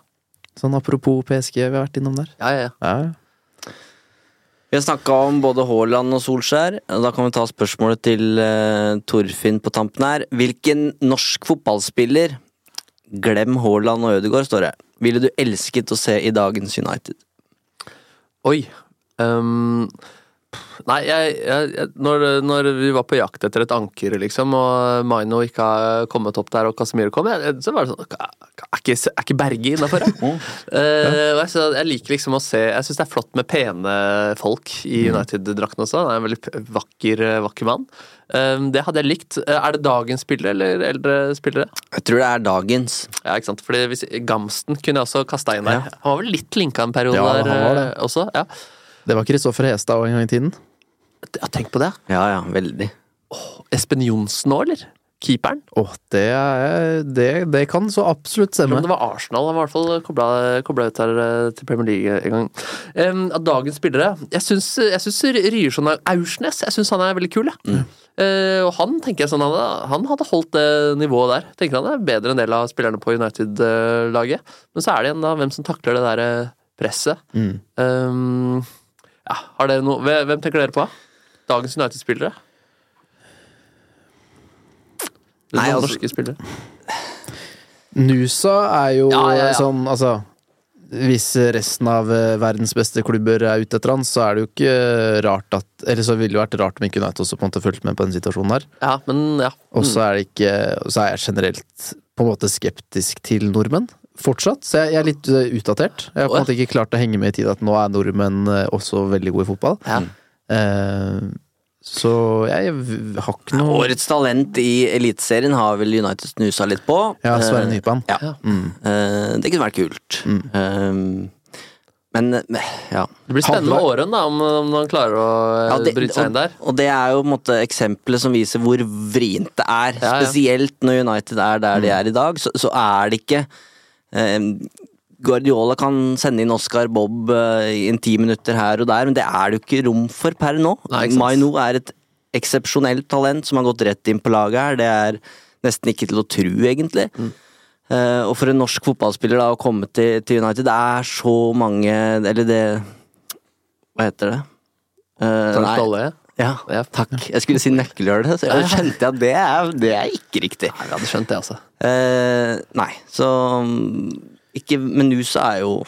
Sånn apropos PSG, vi har vært innom der. Ja, ja, ja. Ja, ja. Vi har snakka om både Haaland og Solskjær. Da kan vi ta spørsmålet til uh, Torfinn på tampen her. Hvilken norsk fotballspiller, glem Haaland og Ødegaard, står det, ville du elsket å se i dagens United? Oi. Um, nei, jeg, jeg, når, når vi var på jakt etter et anker, liksom, og Maino ikke har kommet opp der, og Casemiro kom, jeg, så var det sånn Er ikke, er ikke Berge innafor, da? Eh, og jeg, jeg liker liksom å se Jeg syns det er flott med pene folk i United-drakten også. Han er en veldig vakker, vakker mann. Um, det hadde jeg likt. Eh, Er det dagens spillere eller eldre spillere? Jeg tror det er dagens. Ja, ikke sant? Fordi hvis, Gamsten kunne jeg også kasta inn der. Han var vel litt linka en periode Ja, der han var det. eh, også? Ja. Det var Kristoffer Hestad òg en gang i tiden. Ja, tenk på det. Ja ja, veldig. Espen Johnsen òg, eller? keeperen. Åh, det, er, det, det kan så absolutt Men stemme. det var Arsenal han var i hvert fall kobla, kobla ut her eh, til Premier League en gang. Um, av dagens spillere Jeg syns, jeg syns Ryerson er Aursnes jeg syns han er veldig kul. Mm. Uh, og han tenker jeg sånn, han, hadde- han hadde holdt det nivået der. Tenker han er bedre enn en del av spillerne på United-laget. Men så er det igjen da hvem som takler det der presset. presset. Um, ja, har dere noe Hvem tenker dere på? Dagens United-spillere? Er Nei, altså- norske spillere. Nusa er jo Ja, ja, ja. sånn, altså Hvis resten av eh, verdens beste klubber er ute etter han, så er det jo ikke rart at Eller så ville det vært rart om ikke United også på en måte fulgte med på den situasjonen her. Ja, men ja. Og så er det ikke Så er jeg generelt på en måte skeptisk til nordmenn. Fortsatt. Så jeg, jeg er litt eh, utdatert. Jeg har på en måte ikke klart å henge med i tid at nå er nordmenn eh, også veldig gode i fotball. Ja. Uh, så jeg har ikke noe Årets talent i Eliteserien har vel United snusa litt på. Ja, Sverre Nypan. Ja. Mm. Eh, det kunne vært kult. Eh, men ja. Det blir spennende med Åren, da, om, om han klarer å Ja, det- bryte seg inn der. Og, og det er jo på en måte eksempelet som viser hvor vrient det er. Ja, ja. Spesielt når United er der de er i dag, så, så er det ikke Guardiola kan sende inn Oscar Bob eh, i en ti minutter her og der, men det er det jo ikke rom for per nå. Maino er et eksepsjonelt talent som har gått rett inn på laget her. Det er nesten ikke til å tru, egentlig. Mm. Uh, og for en norsk fotballspiller da å komme til, til United, det er så mange Eller det Hva heter det? Eh, Frank nei. Ja, Ja. takk. Jeg skulle si nøkkelhølet, så jeg skjønte jeg at det er, det er ikke riktig. Nei, vi hadde skjønt det, altså. Eh, nei, så mm, ikke Men Nusa er jo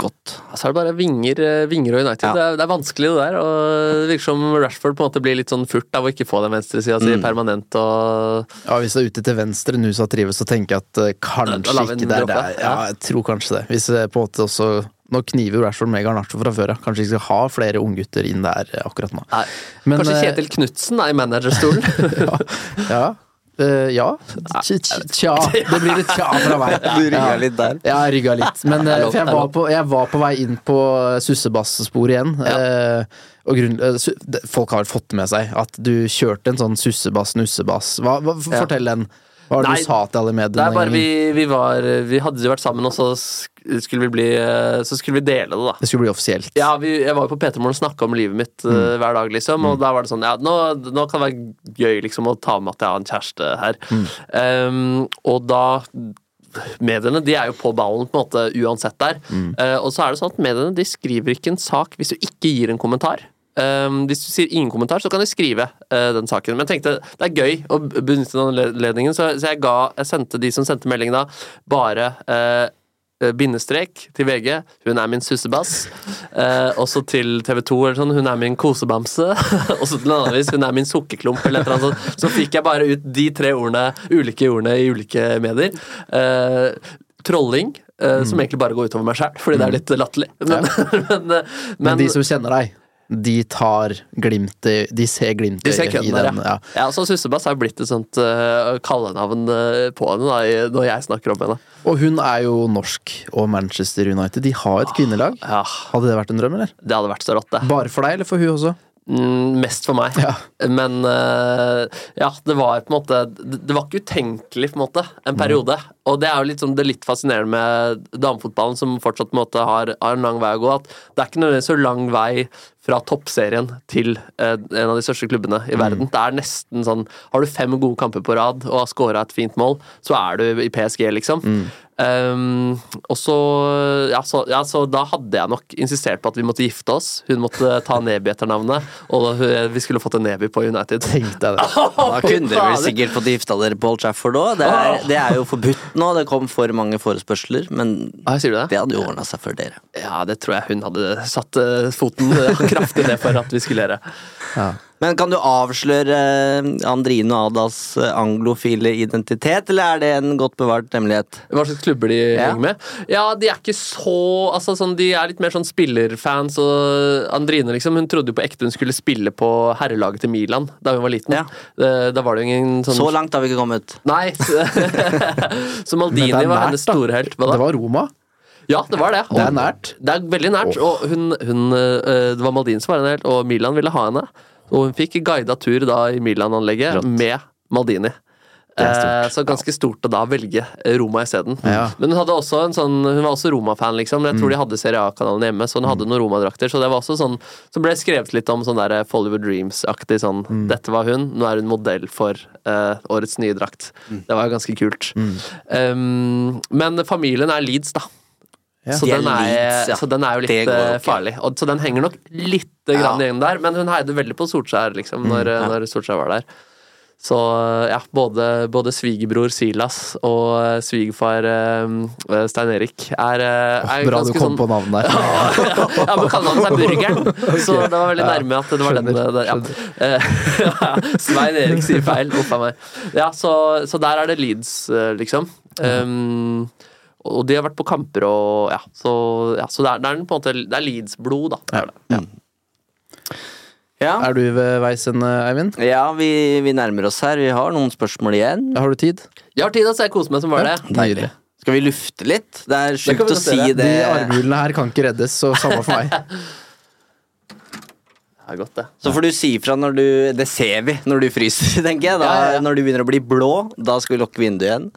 godt. Så er det bare vinger, eh, vinger og United. Ja. Det, er, det er vanskelig, det der. Og det virker som Rashford på en måte blir litt sånn furt av å ikke få den venstresida si Mm. permanent. og Ja, Hvis det er ute til venstre Nusa trives, så tenker jeg at eh, kanskje ikke det er der. Ja, jeg tror kanskje det. Hvis det på en måte også Nå kniver Rashford med Garnaccio fra før av. Kanskje vi skal ha flere unggutter inn der eh, akkurat nå. Men, Kanskje eh, Kjetil Knutsen er i managerstolen? Ja. Ja. Uh, ja. Tja. Det blir et tja fra meg. Du rygga litt der. Ja, jeg rygga litt. Men Det for jeg, var på, jeg var på vei inn på sussebasssporet igjen. Uh, og grunn, det- folk har fått med seg at du kjørte en sånn sussebass-nussebass. Fortell den. Ja. Hva var det Nei, du sa til alle Det er bare vi, vi var Vi hadde jo vært sammen, og så skulle vi bli Så skulle vi dele det, da. Det skulle bli offisielt. Ja, vi, jeg var jo på P3 Morgen og snakka om livet mitt Mm. eh, hver dag, liksom. Og da var det sånn Ja, nå, nå kan det være gøy liksom å ta med at jeg har en kjæreste her. Mm. Um, og da Mediene de er jo på ballen på en måte uansett der. Mm. Uh, og så er det sånn at mediene de skriver ikke en sak hvis du ikke gir en kommentar. Um, hvis du sier ingen kommentar, så kan du skrive uh, den saken. Men jeg tenkte det er gøy å benytte den anledningen, så, så jeg, ga, jeg sendte de som sendte melding da, bare eh, bindestrek til VG. Hun er min sussebass. Eh, også til TV 2 eller sånn. Hun er min kosebamse. også til en annen vis. Hun er min sukkerklump eller et eller annet sånt. Så fikk jeg bare ut de tre ordene, ulike ordene i ulike medier. Eh, trolling. eh, Som egentlig bare går utover meg sjæl, fordi det er litt latterlig. Men, men, men, Men de som kjenner deg, de tar glimtet De ser glimtet de ser i kødden der, den. ja. ja. så Sussebass er blitt et sånt uh, kallenavn uh, på henne da, i- når jeg snakker om henne. Og hun er jo norsk, og Manchester United De har et kvinnelag. Ja, Hadde det vært en drøm, eller? Det hadde vært så rått, det. Bare for deg, eller for hun også? Mm, mest for meg. Ja. Men uh, ja, det var på en måte Det det var ikke utenkelig, på en måte, en periode. Og det er jo litt, sånn, det er litt fascinerende med damefotballen, som fortsatt på en måte har, har en lang vei å gå. At det er ikke nødvendigvis så lang vei fra toppserien til eh, en av de største klubbene i verden. Det er nesten sånn Har du fem gode kamper på rad og har scora et fint mål, så er du i PSG, liksom. Um, og så ja, så ja, så da hadde jeg nok insistert på at vi måtte gifte oss. Hun måtte ta Neby etter navnet, og hun- vi skulle fått en Neby på United. Tenkte jeg det. Da kunne dere sikkert fått gifta dere på Old Trafford òg. Det, det er jo forbudt nå. Det kom for mange forespørsler, men Ah, sier du det? det hadde jo ordna seg for dere. Ja, det tror jeg hun hadde satt eh, foten eh, kraftig ned for at vi skulle gjøre. Men kan du avsløre eh, Andrine og Adas eh, anglofile identitet, eller er det en godt bevart hemmelighet? Hva slags klubber de Ja. henger med? Ja, de er ikke så altså, sånn, De er litt mer sånn spillerfans. Og Andrine liksom, hun trodde jo på ekte hun skulle spille på herrelaget til Milan da hun var liten. Ja. Eh, Da var det jo ingen sånn Så langt har vi ikke kommet. Nei! så Maldini nært, var hennes storhelt. store helt. Hva da? Det var Roma. Ja, det var det. Det er nært. Det er veldig nært. Og hun, hun, det var Maldini som var henne helt, og Milan ville ha henne. Og hun fikk guida tur da i Milan-anlegget med Maldini. Eh, så ganske stort å da velge Roma isteden. Ja. Men hun hadde også en sånn Hun var også Roma-fan, liksom. Jeg tror Mm. de hadde Serie A-kanalen hjemme, så hun hadde noen Roma-drakter. Så det var også sånn Så ble skrevet litt om sånn der Follywood Dreams-aktig sånn Mm. Dette var hun, nå er hun modell for eh, årets nye drakt. Mm. Det var jo ganske kult. Um, men familien er Leeds, da. Ja. Så, den er, ja. så den er jo litt går eh, farlig. Og, så den henger nok litt grann igjen der, men hun heide veldig på Solskjær liksom, når, Mm, når Solskjær var der. Så ja, både, både svigerbror Silas og eh, svigerfar eh, Stein Erik er, er Bra du kom sånn på navnet der. ja, men kaller han seg Burgeren? Så det var veldig nærme at det var den det, ja. Svein Erik sier feil. Uff a meg. Ja, så, så der er det Leeds, liksom. Um, og de har vært på kamper og ja, så, ja, så det, er, det er på en måte Det er Leeds-blod, da. Det er det. Ja. Ja, Er du ved veis ende, Eivind? ja vi, vi nærmer oss her. Vi har noen spørsmål igjen. Har du tid? Jeg har tid, altså. Jeg koser meg som var det. Nydelig. Skal vi lufte litt? Det er sjukt vi å si det. De armhulene her kan ikke reddes, så samme for meg. Det er godt, det. Så får du si ifra når du Det ser vi når du fryser, tenker jeg. Da, Ja, ja, ja. Når du begynner å bli blå, da skal vi lukke vinduet igjen.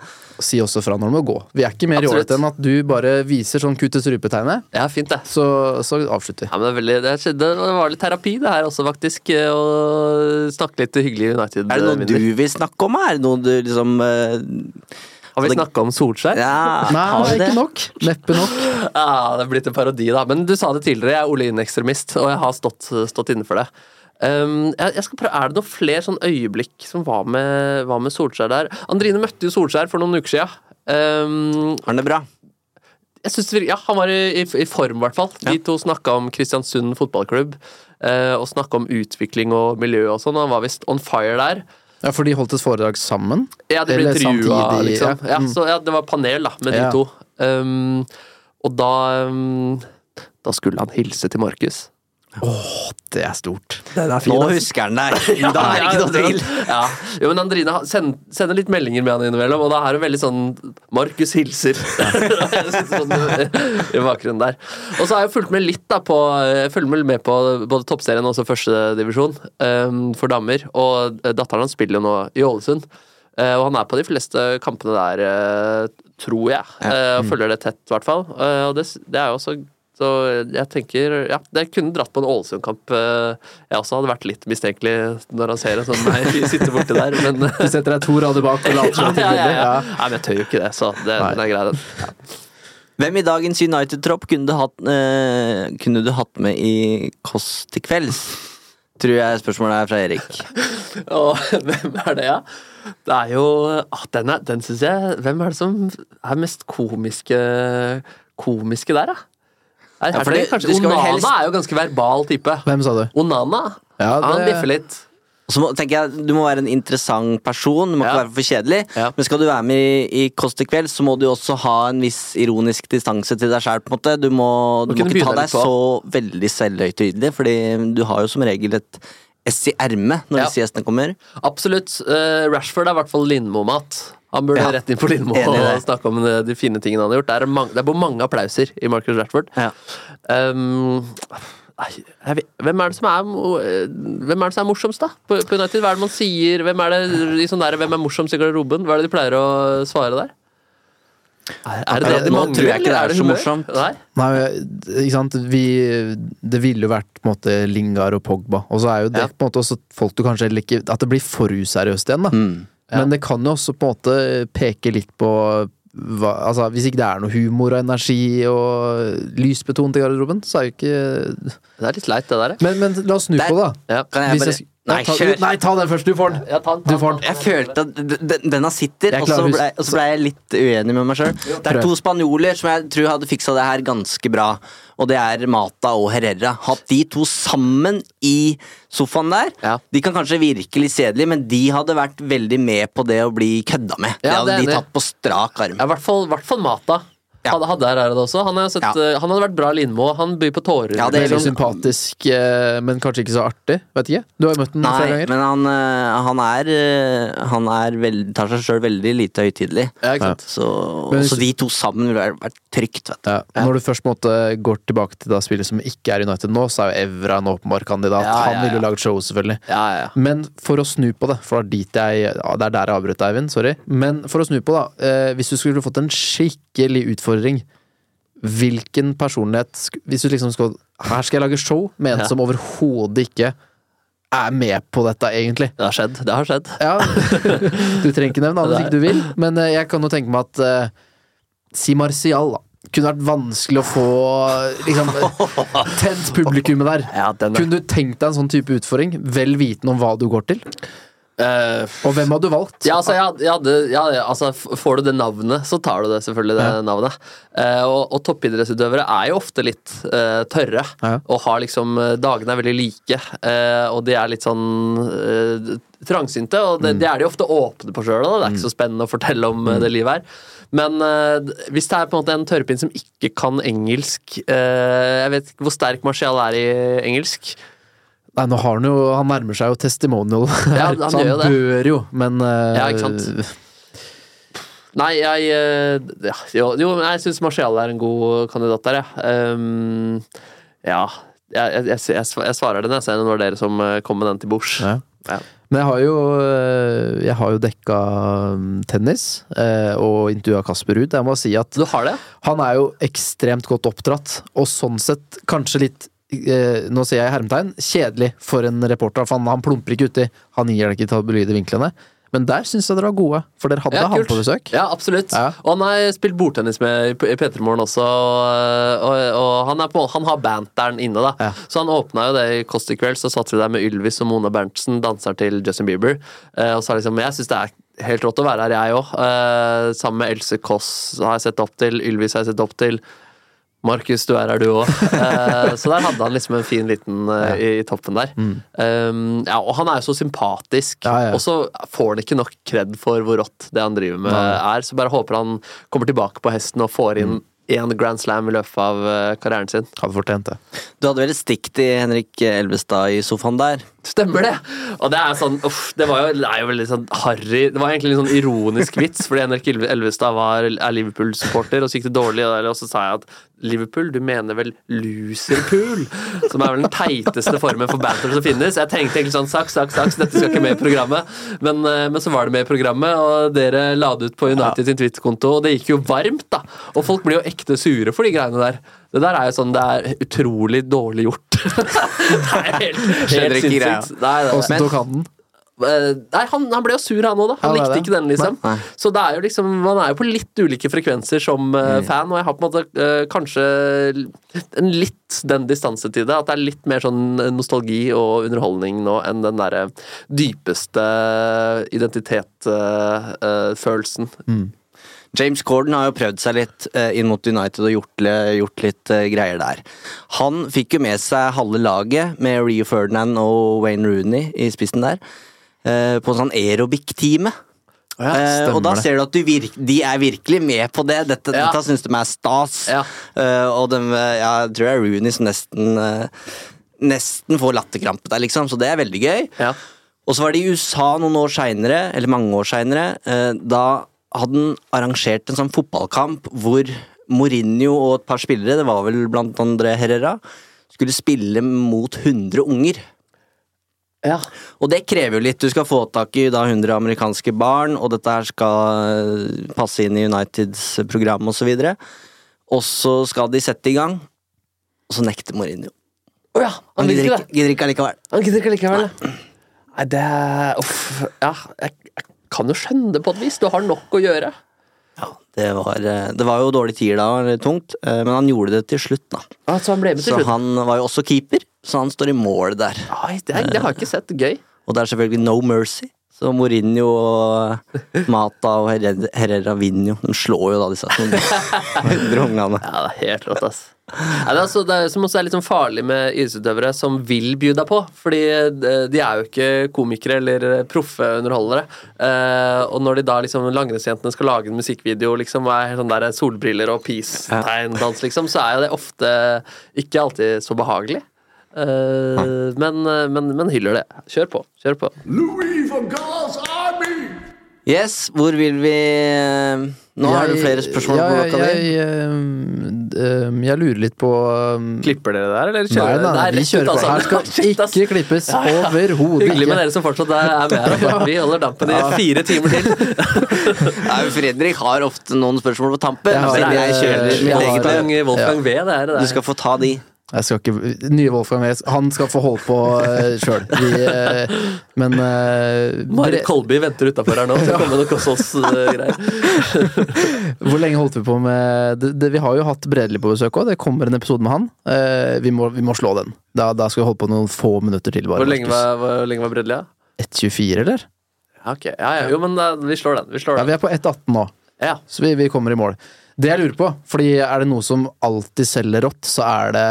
Si også fra når du må gå. Vi er ikke mer jålete enn at du bare viser sånn kutt til strupetegnet, Ja, fint, det. så, så avslutter vi. Ja, men det, er veldig, det, skjedde, det var litt terapi, det her også, faktisk. eh, Å snakke litt hyggelig United. Er det noe du vil snakke om? Er det noe du liksom eh, Har vi snakka om Solskjær? Ja, Nei, har vi det? ikke nok. Neppe nok. Ja, det er blitt en parodi, da. Men du sa det tidligere, jeg er Ole Inn-ekstremist, og jeg har stått, stått inne for det. Um, jeg, jeg skal prøve, Er det noen flere sånn øyeblikk som var med, var med Solskjær der? Andrine møtte jo Solskjær for noen uker siden. Um, Har han det bra? jeg synes, ja, Han var i, i, i form, i hvert fall. De to snakka om Kristiansund fotballklubb. Uh, og snakka om utvikling og miljø og sånn. Han var visst on fire der. Ja, for de holdt et foredrag sammen. Ja, de ble intervjua, liksom. ja. Ja, Mm. så, ja, det var panel, da, med Ja. de to. Um, og da um, Da skulle han hilse til Markus. Det er stort. Nå husker han deg! Da er det ikke noe tvil. Ja. Jo, men Andrine send, sender litt meldinger med han innimellom, og da er hun veldig sånn Markus hilser. Sånn, I bakgrunnen der. Og så har jeg fulgt med litt da på følger med, på både toppserien og også førstedivisjon um, for damer. Og eh, datteren hans spiller jo nå i Ålesund. Eh, og han er på de fleste kampene der, eh, tror jeg. Eh, og følger det tett, i hvert fall. Og det, det er jo også så jeg tenker Ja, jeg kunne dratt på en Ålesund-kamp. eh, Jeg også hadde vært litt mistenkelig når han ser en sånn meg sitte borti der, men Du setter deg to rader bak og later som ja, ja, ja. ja. Nei, men jeg tør jo ikke det, så det, den er grei, den. Hvem i dagens United-tropp kunne, du hatt, eh, kunne du hatt med i Kåss til kvelds? Tror jeg spørsmålet er fra Erik. Og hvem er det, ja? Det er jo ah, Den, er- den syns jeg Hvem er det som er mest komiske komiske der, da? Nei, Ja, for det- du skal Onana helst- er jo ganske verbal type. Hvem sa du? Onana. Ja, Han det- biffer litt. Så må, tenker jeg, Du må være en interessant person, du må Ja. ikke være for kjedelig. Ja. Men skal du være med i, i Kåss til kvelds, så må du også ha en viss ironisk distanse til deg sjøl. Du, må, du må ikke ta deg så veldig selvhøytidelig, Fordi du har jo som regel et ess i ermet når Ja. disse gjestene kommer. Absolutt. Uh, Rashford er i hvert fall Lindmo-mat. Han burde Ja. rett inn på Lindmo og snakke om de fine tingene han har gjort. Det er, mange, det er på mange applauser i Marcus Rashford. Ja. Um, jeg vet, hvem, er det som er, eh, hvem er det som er morsomst, da? På, på United? Hva er det man sier? Hvem er det i sånn der, hvem er morsomst i garderoben? Hva er det de pleier å svare der? Er, det det de mangler, tror jeg ikke det er så morsomt. Nei? Nei, ikke sant. Vi, det ville jo vært på en måte Lingard og Pogba. Og så er jo det Ja. på en måte også folk du kanskje heller ikke At det blir for useriøst igjen, da. Mm. Men det kan jo også på en måte peke litt på hva, altså, Hvis ikke det er noe humor og energi og lysbetont i garderoben, så er jo ikke Det er litt leit, det der. Men, men la oss snu Der- på det, da. Ja. Kan jeg bare jeg- Nei, ta, kjør! nei, ta den først! Du får den! Ja, ta ta Du får den. Jeg følte at denne sitter, og så ble, og så ble jeg litt uenig med meg sjøl. Det er to spanjoler som jeg tror hadde fiksa det her ganske bra. Og det er Mata og Herrera. Hatt de to sammen i sofaen der. Ja. De kan kanskje virke litt kjedelige, men de hadde vært veldig med på det å bli kødda med. Ja, det hadde det de tatt på strak arm. Ja, i hvert fall, hvert fall Mata. Hadde, her Herrera det også? Han, har sett, Ja. eh, han hadde vært bra Lindmo. Han byr på tårer. Ja, det er sånn- sympatisk, eh, men kanskje ikke så artig. Vet ikke. Du har jo møtt den flere ganger. men han, eh, han er Han er veld, tar seg sjøl veldig lite høytidelig. Ja. Så, Men- så de to sammen ville vært- trygt, vet du. Ja, Når du først måtte, går tilbake til da spillet som ikke er United nå, så er jo Evra en åpenbar kandidat. Ja, ja, Han ville ja. lagd show, selvfølgelig. Ja, ja, ja. Men for å snu på det, for det er jeg ja, Det er der jeg avbrøt deg, Eivind. Sorry. Men for å snu på, da. Hvis du skulle fått en skikkelig utfordring, hvilken personlighet Hvis du liksom skal Her skal jeg lage show med en Ja. som overhodet ikke er med på dette, egentlig. Det har skjedd. Det har skjedd. Ja, Du trenger ikke nevne navnet hvis ikke du vil, men eh, jeg kan jo tenke meg at eh, Si Marcial, da. Kunne vært vanskelig å få liksom, tent publikummet der. Ja, Kunne du tenkt deg en sånn type utfordring, vel vitende om hva du går til? Eh, Og hvem hadde du valgt? Ja, altså, jeg, jeg hadde, ja, altså, Får du det navnet, så tar du det selvfølgelig det Ja. navnet. Uh, og, og toppidrettsutøvere er jo ofte litt uh, tørre. Ja. Og har liksom Dagene er veldig like, og de er litt sånn trangsynte. Og Mm. det, det er de ofte åpne på sjøl, det er ikke så spennende å fortelle om Mm. det livet her. Men hvis det er på en måte en tørrpinn som ikke kan engelsk Jeg vet ikke hvor sterk Marcial er i engelsk. Nei, nå har han jo Han nærmer seg jo testimonial, Ja, han så han jo bør jo, men uh, Ja, ikke sant? Nei, jeg eh, ja, Jo, jo men jeg syns Marcial er en god kandidat der, jeg. Um, ja. Jeg, jeg, jeg, jeg svarer den, jeg. Ser det var dere som eh, kom med den til bords. Ja. Ja. Men jeg har jo Jeg har jo dekka mm, tennis og intervjua Kasper Ruud. Jeg må si at Du har det? han er jo ekstremt godt oppdratt, og sånn sett kanskje litt Nå sier jeg hermetegn kjedelig for en reporter, for han, han plumper ikke uti. Han gir deg ikke de tabloide vinklene. Men der syns jeg dere var gode, for dere hadde Ja, han på besøk. Ja, absolutt. Ja. Og han har spilt bordtennis med i P- i P3 Morgen også, og, og, og han, er på, han har banteren inne, da. Ja. Så han åpna jo det i til kveld, så satt vi der med Ylvis og Mona Berntsen, danser til Justin Bieber, eh, og sa liksom Jeg syns det er helt rått å være her, jeg òg. Eh, sammen med Else Kåss har jeg sett opp til, Ylvis har jeg sett opp til. Markus, du er her, du òg. Uh, så der hadde han liksom en fin liten eh, i, i toppen der. Um, ja, og han er jo så sympatisk, Mm. Ja, ja. og så får han ikke nok kred for hvor rått det han driver med er. Så bare håper han kommer tilbake på hesten og får inn én Grand Slam i løpet av eh, karrieren sin. Hadde fortjent det. Du hadde vel et stikk til Henrik Elvestad i sofaen der? Stemmer det! Og det er sånn uff, Det var jo, det er jo veldig sånn harry Det var egentlig en sånn ironisk vits, fordi Henrik Elvestad var, er Liverpool-supporter, og så gikk det dårlig, og så sa jeg at Liverpool, du mener vel loserpool? Som er vel den teiteste formen for banter som finnes. Jeg tenkte egentlig sånn saks, saks, saks, dette skal ikke med i programmet. Men, eh, men så var det med i programmet, og dere la det ut på United sin Twitter-konto, og det gikk jo varmt, da. Og folk blir jo ekte sure for de greiene der. Det der er jo sånn, det er utrolig dårlig gjort. det er helt, helt sinnssykt. Åssen tok han den? Eh, Nei, han, han ble jo sur, han òg, da. Han ja, likte det? ikke den, liksom. Nei. Så det er jo liksom man er jo på litt ulike frekvenser som Mm. fan, og jeg har på en måte uh, kanskje en litt den distanse til det. At det er litt mer sånn nostalgi og underholdning nå enn den derre dypeste identitetsfølelsen. James Corden har jo prøvd seg litt eh, inn mot United og gjort, gjort litt eh, greier der. Han fikk jo med seg halve laget med Rio Ferdinand og Wayne Rooney i spissen der. eh, på en sånn aerobic-time. Eh, og da ser du at du virk, de er virkelig med på det. Dette, Ja. dette syns de er stas. Ja. Og ja, jeg tror det er Rooney som nesten Nesten får latterkrampe der, liksom. Så det er veldig gøy. Ja. Og så var det i USA noen år seinere, eller mange år seinere, da hadde han arrangert en sånn fotballkamp hvor Mourinho og et par spillere, det var vel blant andre Herrera, skulle spille mot 100 unger. Ja. Og det krever jo litt. Du skal få tak i da 100 amerikanske barn, og dette her skal eh, passe inn i Uniteds program osv. Og, og så skal de sette i gang, og så nekter Mourinho. Oh ja, han Han gidder ikke allikevel. Han gidder ikke allikevel, Nei. Nei, det er Uff. Ja, jeg kan jo skjønne det på et vis. Du har nok å gjøre. Ja, det var, eh, det var jo dårlige tider da, litt tungt, eh, men han gjorde det til slutt, da. Ah, så han ble med til Så slutt. han var jo også keeper, så han står i mål der. Ai, det, det har jeg ikke sett. Gøy. Og det er selvfølgelig no mercy. Så Mourinho og Mata og Herrera, Herrera vinner jo. De slår jo da disse 100 ungene. Ja, det er helt rått, ass. Nei, det, er så, det er, som også er litt sånn farlig med idrettsutøvere som vil by deg på. Fordi eh, de er jo ikke komikere eller eh, proffe underholdere. Eh, og når de da liksom langrennsjentene skal lage en musikkvideo liksom, er sånn der solbriller og peace-tegn-dans, liksom, så er jo det ofte ikke alltid så behagelig. Eh, men, eh, men, men hyller det. Kjør på. Kjør på. Yes, hvor vil vi eh, Nå har du flere spørsmål på jeg, blokka jeg, di. jeg, eh, jeg lurer litt på um, Klipper dere der, eller kjører dere? nei, nei, nei, vi kjører på. altså. Her skal ikke klippes overhodet Hyggelig med dere som fortsatt er med her. Vi holder dampen i fire timer til. Nei, Fredrik har ofte noen spørsmål på tampen. Jeg har- jeg kjører jeg mitt har- eget. Wolfgang, V, det er det Du skal få ta de. Jeg skal ikke, nye Wolfgang Wales. han skal få holde på uh, sjøl. men uh, Marit Kolby venter utafor her nå, så kommer det uh, greier. Hvor lenge holdt vi på med det, det, Vi har jo hatt Bredeli på besøk òg. Det kommer en episode med han. Eh, vi, må, vi må slå den. Da, da skal vi holde på noen få minutter til. Bare, Hvor lenge var, hvor lenge var Bredli? Ja? 1,24, eller? Ja, ok. Ja, ja. Jo, men da, vi slår den. Vi slår Ja, den. vi er på 1,18 nå. Ja. Så vi, vi kommer i mål. Det jeg lurer på, fordi er det noe som alltid selger rått, så er det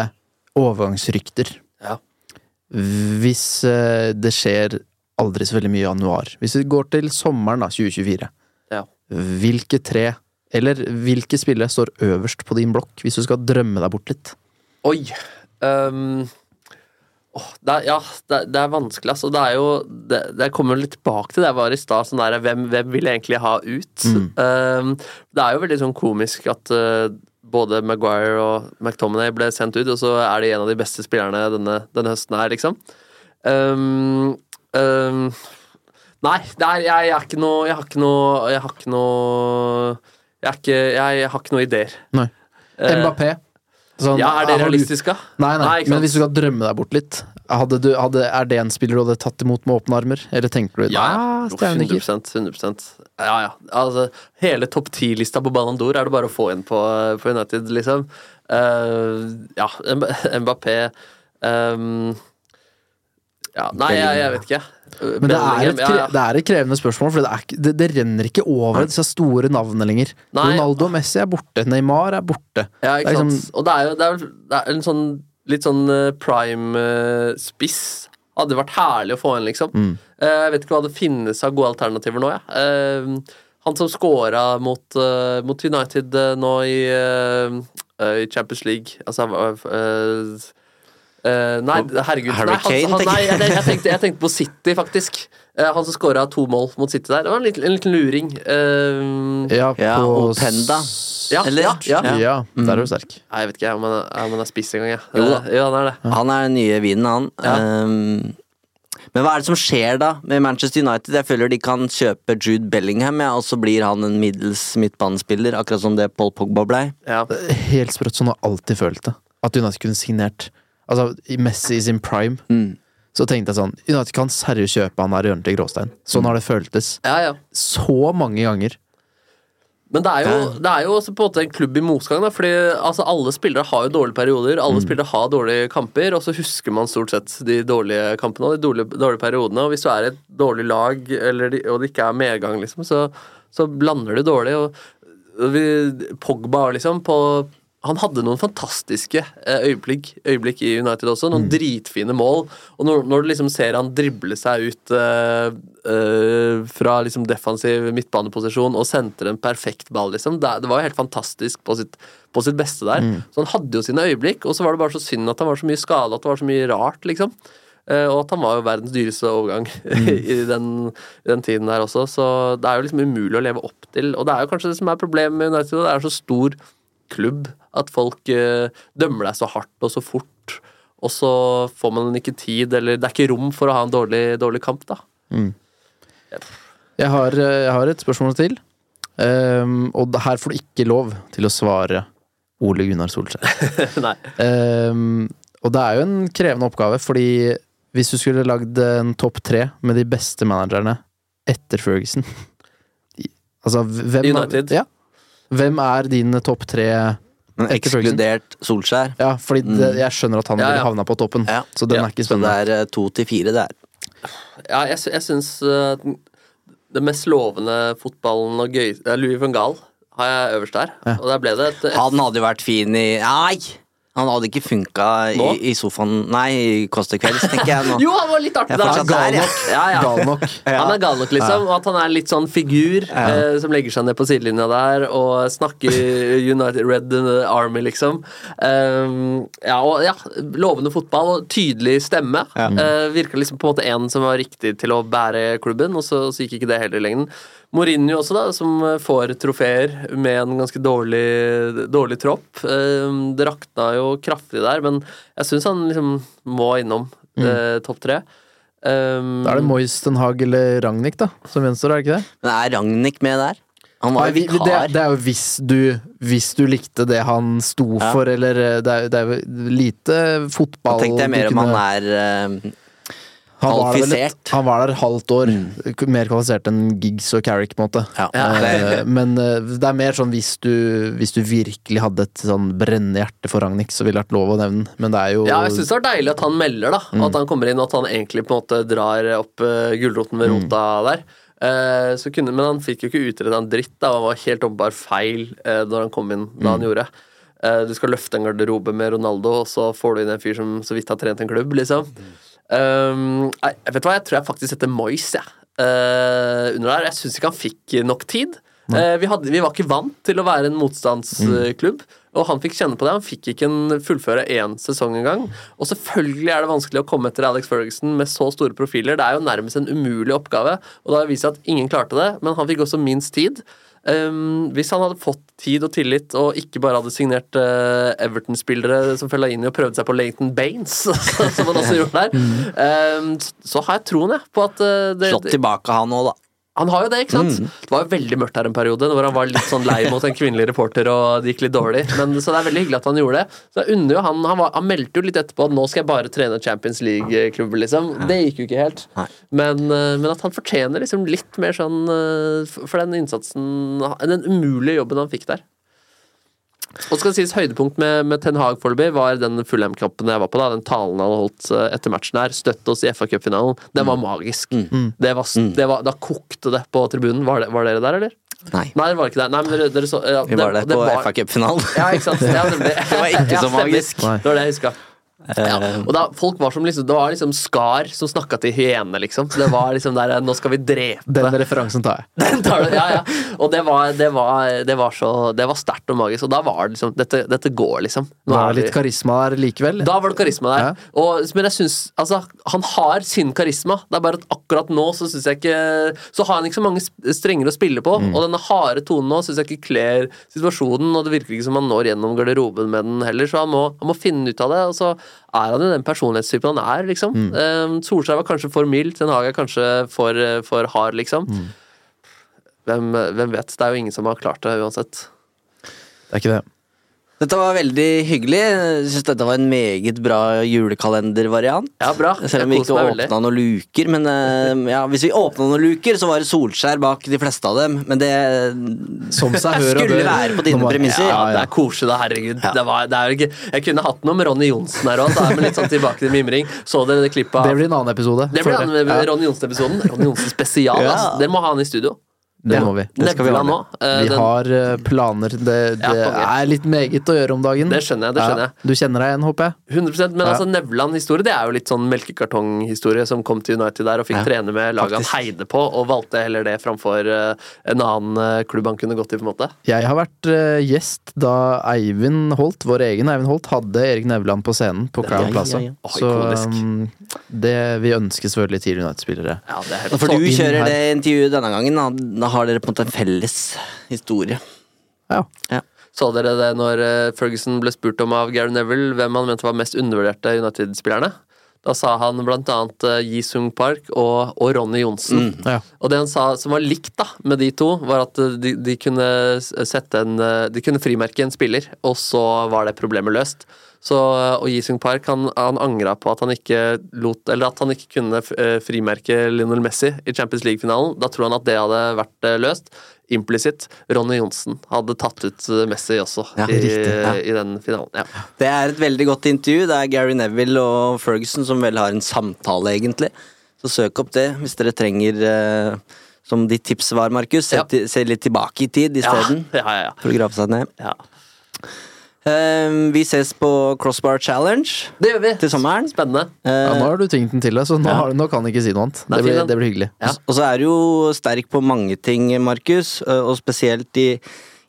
overgangsrykter. Ja. Hvis eh, det skjer aldri så veldig mye i januar. Hvis vi går til sommeren da, 2024. Ja. Hvilke tre, eller hvilke spillere står øverst på din blokk, hvis du skal drømme deg bort litt? Oi. Um, oh, det er, ja, det, det er vanskelig, altså. Det er jo Det, det kommer litt tilbake til det jeg var i stad. Sånn der, hvem, hvem vil jeg egentlig ha ut? Um, det er jo veldig sånn komisk at uh, både Maguire og McTominay ble sendt ut, og så er de en av de beste spillerne denne, denne høsten her, liksom. Um, um, nei, er, jeg, jeg er ikke noe Jeg har ikke noe Jeg har ikke noe Jeg, ikke, jeg, jeg har ikke noe ideer. Nei. Eh, Mbappé. Sånn, Ja, er det realistisk, da? Nei, nei, Nei, men hvis du skal drømme deg bort litt, du, hadde, er det en spiller du hadde tatt imot med åpne armer? Eller tenker du Ja, «Ah, ja. stjernekikker»? 100, 100 Ja, ja. Altså, hele topp ti-lista på Ballon d'Or er det bare å få inn på, på United, liksom. Uh, ja, Mbappé um, Ja, nei, jeg, jeg vet ikke. Men det er, et, det er et krevende spørsmål, for det, er, det, det renner ikke over disse store navnene lenger. Nei. Ronaldo og Messi er borte, Neymar er borte. Ja, Det ikke er sant. liksom- Og det er jo det er, det er en sånn litt sånn eh, prime eh. Hadde vært herlig å få inn, liksom. Mm. Eh, jeg vet ikke hva det finnes av gode alternativer nå, jeg. Eh, han som scora mot, mot United nå i, i Champions League Altså Nei, herregud. Harry nei, han- nei, jeg. jeg, jeg, tenkte, jeg tenkte på City, faktisk. Eh, han som skåra to mål mot City der. Det var en liten, en liten luring. Uh, Ja, på ja, Penda. Ja, Eller? ja, ja. Ja, der er du sterk. Nei, jeg vet ikke om han er, om han er spiss engang. Jo da. Eh, Ja, han er det. Han er den nye vinen, han. Ja. Ehm, men hva er det som skjer da med Manchester United? Jeg føler de kan kjøpe Jude Bellingham, ja, og så blir han en middels midtbanespiller, akkurat som det Paul Pogba blei. Ja. Helt sprøtt, sånn har alltid følt det. At United kunne signert Altså, Messi i sin prime, Mm. Så tenkte jeg sånn United kan seriøst kjøpe han der hjørnet til Gråstein. Sånn har det føltes ja, ja. så mange ganger. Men det er jo, det er jo på en måte en klubb i motgang. Da, fordi altså, Alle spillere har jo dårlige perioder, alle spillere har dårlige kamper, og så husker man stort sett de dårlige kampene og de dårlige, dårlige periodene. Og Hvis du er et dårlig lag, eller de, og det ikke er medgang, liksom, så, så blander du dårlig. Og, og vi, Pogba, liksom, på han hadde noen fantastiske eh, øyeblikk, øyeblikk i United også. Noen dritfine mål. Og når, når du liksom ser han drible seg ut uh, uh, fra liksom defensiv midtbaneposisjon og sentrer en perfekt ball, liksom. Det, det var jo helt fantastisk på sitt, på sitt beste der. Så han hadde jo sine øyeblikk, og så var det bare så synd at han var så mye skada, at det var så mye rart, liksom. Uh, og at han var jo verdens dyreste overgang i, den, i den tiden der også. Så det er jo liksom umulig å leve opp til. Og det er jo kanskje det som er problemet med United, det er så stor klubb at folk eh, dømmer deg så hardt og så fort, og så får man ikke tid, eller det er ikke rom for å ha en dårlig, dårlig kamp, da. Jeg har, eh, jeg har et spørsmål til. um, og her får du ikke lov til å svare Ole Gunnar Solskjær. Ehm, og det er jo en krevende oppgave, fordi hvis du skulle lagd en topp tre med de beste managerne etter Ferguson Altså, hvem United. Ja. Hvem er din topp tre Men ekskludert Solskjær. Ja, fordi det, jeg skjønner at han Ja, ville ja. havna på toppen, Ja. så den Ja, er ikke spennende. Så det er eh, to til fire, det er. Ja, jeg, jeg syns uh, det mest lovende fotballen og gøy ja, Louis van Gaal har jeg øverst der. Ja. Og der ble det et, et Han hadde jo vært fin i Nei! Han hadde ikke funka i, i sofaen Nei, i Kåss til kvelds, tenker jeg nå. Jo, han var litt artig Han er da. der, jeg. Ja, ja. Gal nok. Han er gal nok, liksom. Og at han er litt sånn figur eh, som legger seg ned på sidelinja der og snakker United Red Army, liksom. Um, ja, og ja, lovende fotball og tydelig stemme. Eh, virka liksom på en måte en som var riktig til å bære klubben, og så, så gikk ikke det heller i lengden. Mourinho også, da, som får trofeer med en ganske dårlig, dårlig tropp. Um, det rakna jo kraftig der, men jeg syns han liksom må innom mm. topp tre. Um, Da er det Moyes, Den eller Ragnhild da, som venstre, er det ikke det? Men er Ragnhild med der? Han var jo vikar. det, det er jo hvis du, hvis du likte det han sto Ja. for, eller eh, det er, det er jo lite fotball Da tenkte jeg mer om han er eh, han var, vel et. Mm. han var der halvt år. Mer kvalifisert enn Giggs og Carrick, på en måte. Ja, Eh, Men eh, det er mer sånn hvis du, hvis du virkelig hadde et sånn brennende hjerte for Ragnhild, så ville det vært lov å nevne. Men det er jo Ja, jeg syns det var deilig at han melder, da. Mm. at han kommer inn, og at han egentlig på en måte drar opp uh, gulroten ved rota der. Eh, så kunne, men han fikk jo ikke utreda en dritt, da, han var helt åpenbar feil uh, når han kom inn da han gjorde. Eh, du skal løfte en garderobe med Ronaldo, og så får du inn en fyr som så vidt har trent en klubb, liksom. Um, jeg, vet du hva, jeg tror jeg faktisk setter Moyes, ja. uh, under der. Jeg syns ikke han fikk nok tid. Uh, vi, hadde, vi var ikke vant til å være en motstandsklubb, og han fikk kjenne på det. Han fikk ikke en fullføre én sesong engang. Og selvfølgelig er det vanskelig å komme etter Alex Ferguson med så store profiler. Det er jo nærmest en umulig oppgave, og da har vist seg at ingen klarte det, men han fikk også minst tid. Um, hvis han hadde fått tid og tillit og ikke bare hadde signert uh, Everton-spillere som følga inn i og prøvde seg på Leighton Baines, som han også gjorde der, um, så har jeg troen jeg, på at det, Slått tilbake han òg, da. Han har jo det, ikke sant? Det var jo veldig mørkt her en periode, hvor han var litt sånn lei mot en kvinnelig reporter, og det gikk litt dårlig. Men, så det er veldig hyggelig at han gjorde det. Så jeg unner jo han, han, var, han meldte jo litt etterpå at nå skal jeg bare trene Champions League-klubber, liksom. Det gikk jo ikke helt. Men, eh, men at han fortjener liksom litt mer sånn eh, for den innsatsen Den umulige jobben han fikk der. Og skal sies Høydepunkt med, med Ten Hag foreløpig var den Fulham-kampen jeg var på. da, Den talen han holdt eh, etter matchen her. Støtt oss i FA Cup-finalen. Den var magisk. Det var, det var, da kokte det på tribunen. Var, det, var dere der, eller? Nei. Nei, det var ikke der. Nei, men dere, dere så, ja, Vi var der det på var- FA Cup-finalen. Ja, ikke sant. Ja, det, Det var ikke så magisk. Det var det jeg huska. Ja, og da, folk var som liksom, Det var liksom Skar som snakka til hyene, liksom. Så det var liksom der Nå skal vi drepe Den referansen tar jeg. den tar du, ja, ja. Og det var, det var, det var så Det var sterkt og magisk. Og da var det liksom Dette, dette går, liksom. Nå Det var litt karisma der likevel. da var det karisma der. Ja. Og, men jeg synes, altså, han har sin karisma. Det er bare at akkurat nå så synes jeg ikke Så har han ikke så mange strenger å spille på. Mm. Og denne harde tonen nå syns jeg ikke kler situasjonen, og det virker ikke som han når gjennom garderoben med den heller, så han må, han må finne ut av det. Og så er han jo den personlighetstypen han er, liksom. Mm. Eh, Solskjær var kanskje for mild, Ten Hag er kanskje for, for hard, liksom. Mm. Hvem, hvem vet? Det er jo ingen som har klart det uansett. Det er ikke det. Dette var veldig hyggelig. Jeg synes dette var en meget bra julekalendervariant. Ja, bra. Selv om vi ikke åpna noen luker. Men eh, ja, hvis vi åpna noen luker, så var det Solskjær bak de fleste av dem. Men det Som seg hør og skulle være på dine premisser. Ja, det er koselig, da, herregud. Det var, det er jo ikke, jeg kunne hatt noe med Ronny Johnsen her òg, vi litt sånn tilbake til mimring. Så dere det klippet av Det blir en annen episode. Det blir Ja, Ronny Johnsen-episoden. Ronny Johnsen spesial. Ja. ass. Dere må ha han i studio. Det må vi. Det skal vi ha nå. eh, Vi har eh, planer. Det, det er litt meget å gjøre om dagen. Det skjønner jeg, det skjønner jeg. Ja, du kjenner deg igjen, håper jeg? 100% Men Ja. altså Nevland-historie Det er jo litt sånn melkekartonghistorie som kom til United der og fikk Ja, trene med laget han heide på, og valgte heller det framfor eh, en annen klubb han kunne gått i. på en måte Jeg har vært gjest da Eivind Holt, vår egen Eivind Holt, hadde Erik Nevland på scenen på Crown Plaza. Så um, det vi ønsker selvfølgelig tidligere United-spillere. Ja, det er helt For du kjører det intervjuet denne gangen. Da har dere på en måte en felles historie. Ja. Så dere det når eh, Ferguson ble spurt om av Gary Neville hvem han mente var mest undervurderte United-spillerne? Da sa han blant annet uh, Jisung Park og, og Ronny Johnsen. Ja. Og det han sa som var likt da med de to, var at eh, de, de kunne sette en eh, De kunne frimerke en spiller, og så var det problemet løst. Så, eh, og Jisung Park han, han angra på at han ikke lot Eller at han ikke kunne eh, frimerke Lionel Messi i Champions League-finalen. Da tror han at det hadde vært eh, løst. Implisitt. Ronny Johnsen hadde tatt ut Messi også Ja, i, riktig, ja. i den finalen. Ja. Det er et veldig godt intervju. Det er Gary Neville og Ferguson som vel har en samtale, egentlig. Så søk opp det hvis dere trenger eh, Som ditt tips var, Markus. Se, Ja. se litt tilbake i tid isteden. Ja, ja, ja, For å grave seg ned. ja. Eh, vi ses på Crossbar Challenge Det gjør vi. til sommeren. Spennende. Eh, Ja, nå har du tvingt den til deg, så nå, har, nå kan jeg ikke si noe annet. Det blir, det blir hyggelig. Ja. Og så er du jo sterk på mange ting, Markus, og spesielt i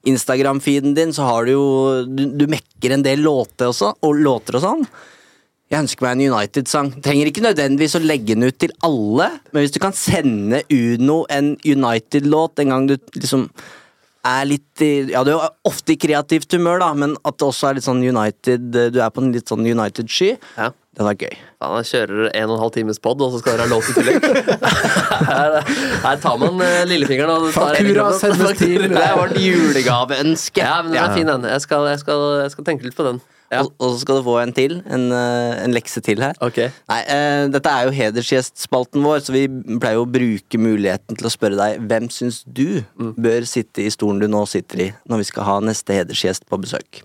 Instagram-feeden din så har du jo Du, du mekker en del låter også, og låter og sånn. Jeg ønsker meg en United-sang. Trenger ikke nødvendigvis å legge den ut til alle, men hvis du kan sende Uno en United-låt en gang du liksom er litt Ja, du er ofte i kreativt humør, da, men at det også er litt sånn United Du er på en litt sånn United-sky. Ja. Det er gøy. Ja, da kjører en og en halv times pod, og så skal dere ha låt i tillegg. her, her tar man eh, lillefingeren og tar Faktura sendes til- Det er vårt julegaveønske. Ja, men den er fin, den. Jeg skal, jeg, skal, jeg skal tenke litt på den. Ja. Og, og så skal du få en til. En, eh, en lekse til her. Ok. Nei, uh, Dette er jo hedersgjestspalten vår, så vi pleier jo å bruke muligheten til å spørre deg hvem syns du Mm. bør sitte i stolen du nå sitter i, når vi skal ha neste hedersgjest på besøk.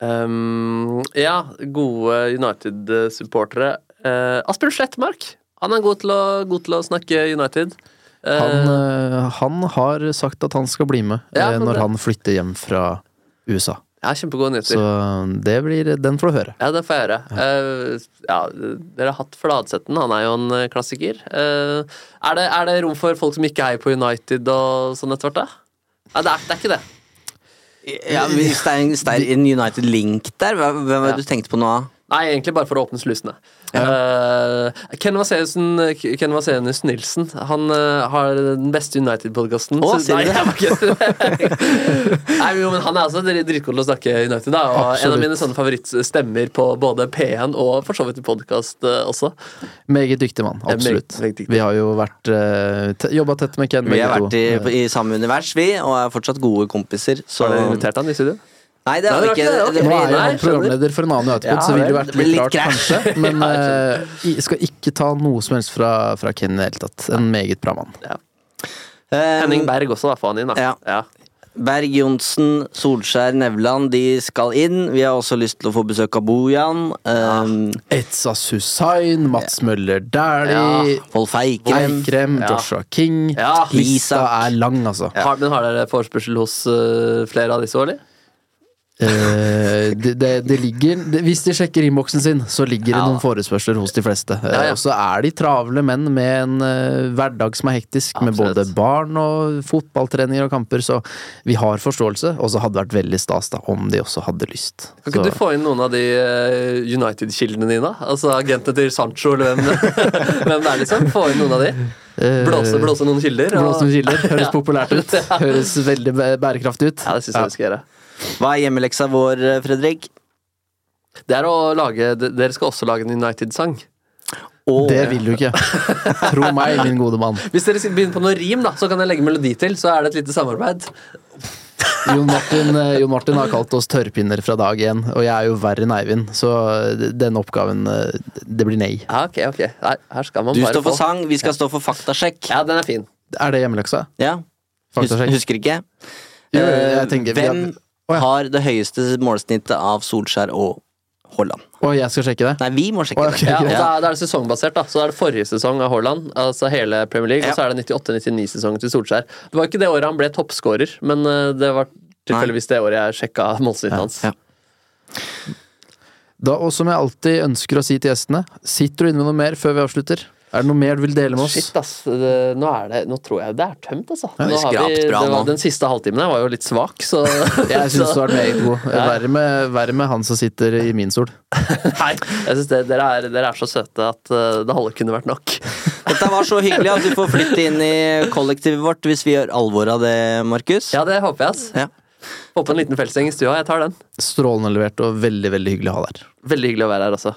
Um, ja, gode United-supportere. Uh, Asbjørn Slettmark. Han er god til å, god til å snakke United. Uh, Han, eh, han har sagt at han skal bli med Ja, eh, når det- han flytter hjem fra USA. ja, kjempegode nyheter. Så det blir Den får du høre. Ja, det får jeg høre. Eh, ja, dere har hatt Fladsetten, han er jo en eh, klassiker. Uh, er, det, er det rom for folk som ikke heier på United og sånn etter hvert, da? Nei, det er, det er ikke det. Ja, det er en, en United-link der, hva, var det Ja. du tenkte på nå? Nei, egentlig bare for å åpne slusene. Eh, Ken Vasenius Ken Vasenius Nilsen Han uh, har den beste United-podkasten. Å, sier du det? Nei, jo, men han er altså drit- dritgod til å snakke United. Da, og En av mine sånne favorittstemmer på både P1 og for så vidt i podkast også. Meget dyktig mann. Absolutt. meget- Absolutt. meget dyktig. Vi har jo vært uh, jobba tett med Ken. Vi har vært i, i samme univers, vi, og er fortsatt gode kompiser. Så Har du invitert han i studio? Nei, det har vi ikke. det, Det Nå er jo han programleder for en annen United-pod, Ja, så ville det vært litt litt rart, kanskje. Men uh, jeg skal ikke ta noe som helst fra, fra Ken i det hele tatt. En meget bra mann. Eh, Henning Berg også, da. Få han inn, da. Ja. Berg, Johnsen, Solskjær, Nevland, de skal inn. Vi har også lyst til å få besøk av Bojan. Um, Etsa Susain, Mats Møller Dæhlie, Ja. Wolf Eikrem. Eikrem, Ja. Joshua King. Ja. Lista er lang, altså. Har, men har dere forespørsel hos uh, flere av disse eller? Eh, det, det, det ligger det, Hvis de sjekker innboksen sin, så ligger det Ja. noen forespørsler hos de fleste. Eh, Ja, ja. Og så er de travle menn med en eh, hverdag som er hektisk, med både barn og fotballtreninger og kamper, så vi har forståelse. Og så hadde det vært veldig stas da om de også hadde lyst. Kan ikke Så- du få inn noen av de uh, United-kildene dine? Altså agentene til Sancho, eller hvem, hvem det er, liksom? Få inn noen av de. eh, Blåse, blåse noen kilder. og- Blåse noen kilder. Høres populært ut. Høres veldig bærekraftig ut. Ja, det syns jeg vi skal gjøre. Hva er hjemmeleksa vår, Fredrik? Det er å lage, Dere skal også lage en United-sang. Oh. Det vil du ikke. Tro meg, min gode mann. Hvis dere skal begynne på noe rim, da, så kan jeg legge melodi til. Så er det et lite samarbeid. Jon Martin, eh, Jon Martin har kalt oss tørrpinner fra dag én, og jeg er jo verre enn Eivind, så eh, den oppgaven eh, Det blir nei. Ja, ok, ok. Her, her skal man du bare står for få sang, vi skal stå for faktasjekk. Ja, den er fin. Er det hjemmeleksa? Ja. Faktasjekk? husker ikke? Jo, jeg tenker- vi har- Å, ja. har det høyeste målsnittet av Solskjær og Haaland? Og jeg skal sjekke det? Nei, vi må sjekke oh, okay, det. Ja, og da, da er det sesongbasert. da Så er det forrige sesong av Haaland, altså hele Premier League, Ja. og så er det 98-99-sesongen til Solskjær. Det var ikke det året han ble toppskårer, men eh, det var tilfeldigvis det året jeg sjekka målsnittet hans. Ja. Da, og som jeg alltid ønsker å si til gjestene, sitter du inne med noe mer før vi avslutter? Er det noe mer du vil dele med oss? Shit, ass. Det, nå, er det, nå tror jeg det er tømt, altså. Ja, Nå har vi, bra det var, den siste halvtimen her var jo litt svak, så Jeg syns du har vært meget god. Verre med, verre med han som sitter i min stol. Nei, jeg synes dere, er, dere er så søte at eh, det halve kunne vært nok. Dette var så hyggelig at du får flytte inn i kollektivet vårt hvis vi gjør alvor av det, Markus. Ja, det håper jeg, ass. Ja. Få på en liten feltseng i stua. Jeg tar den. Strålende levert og veldig, veldig hyggelig å ha der. Veldig hyggelig å være her, altså.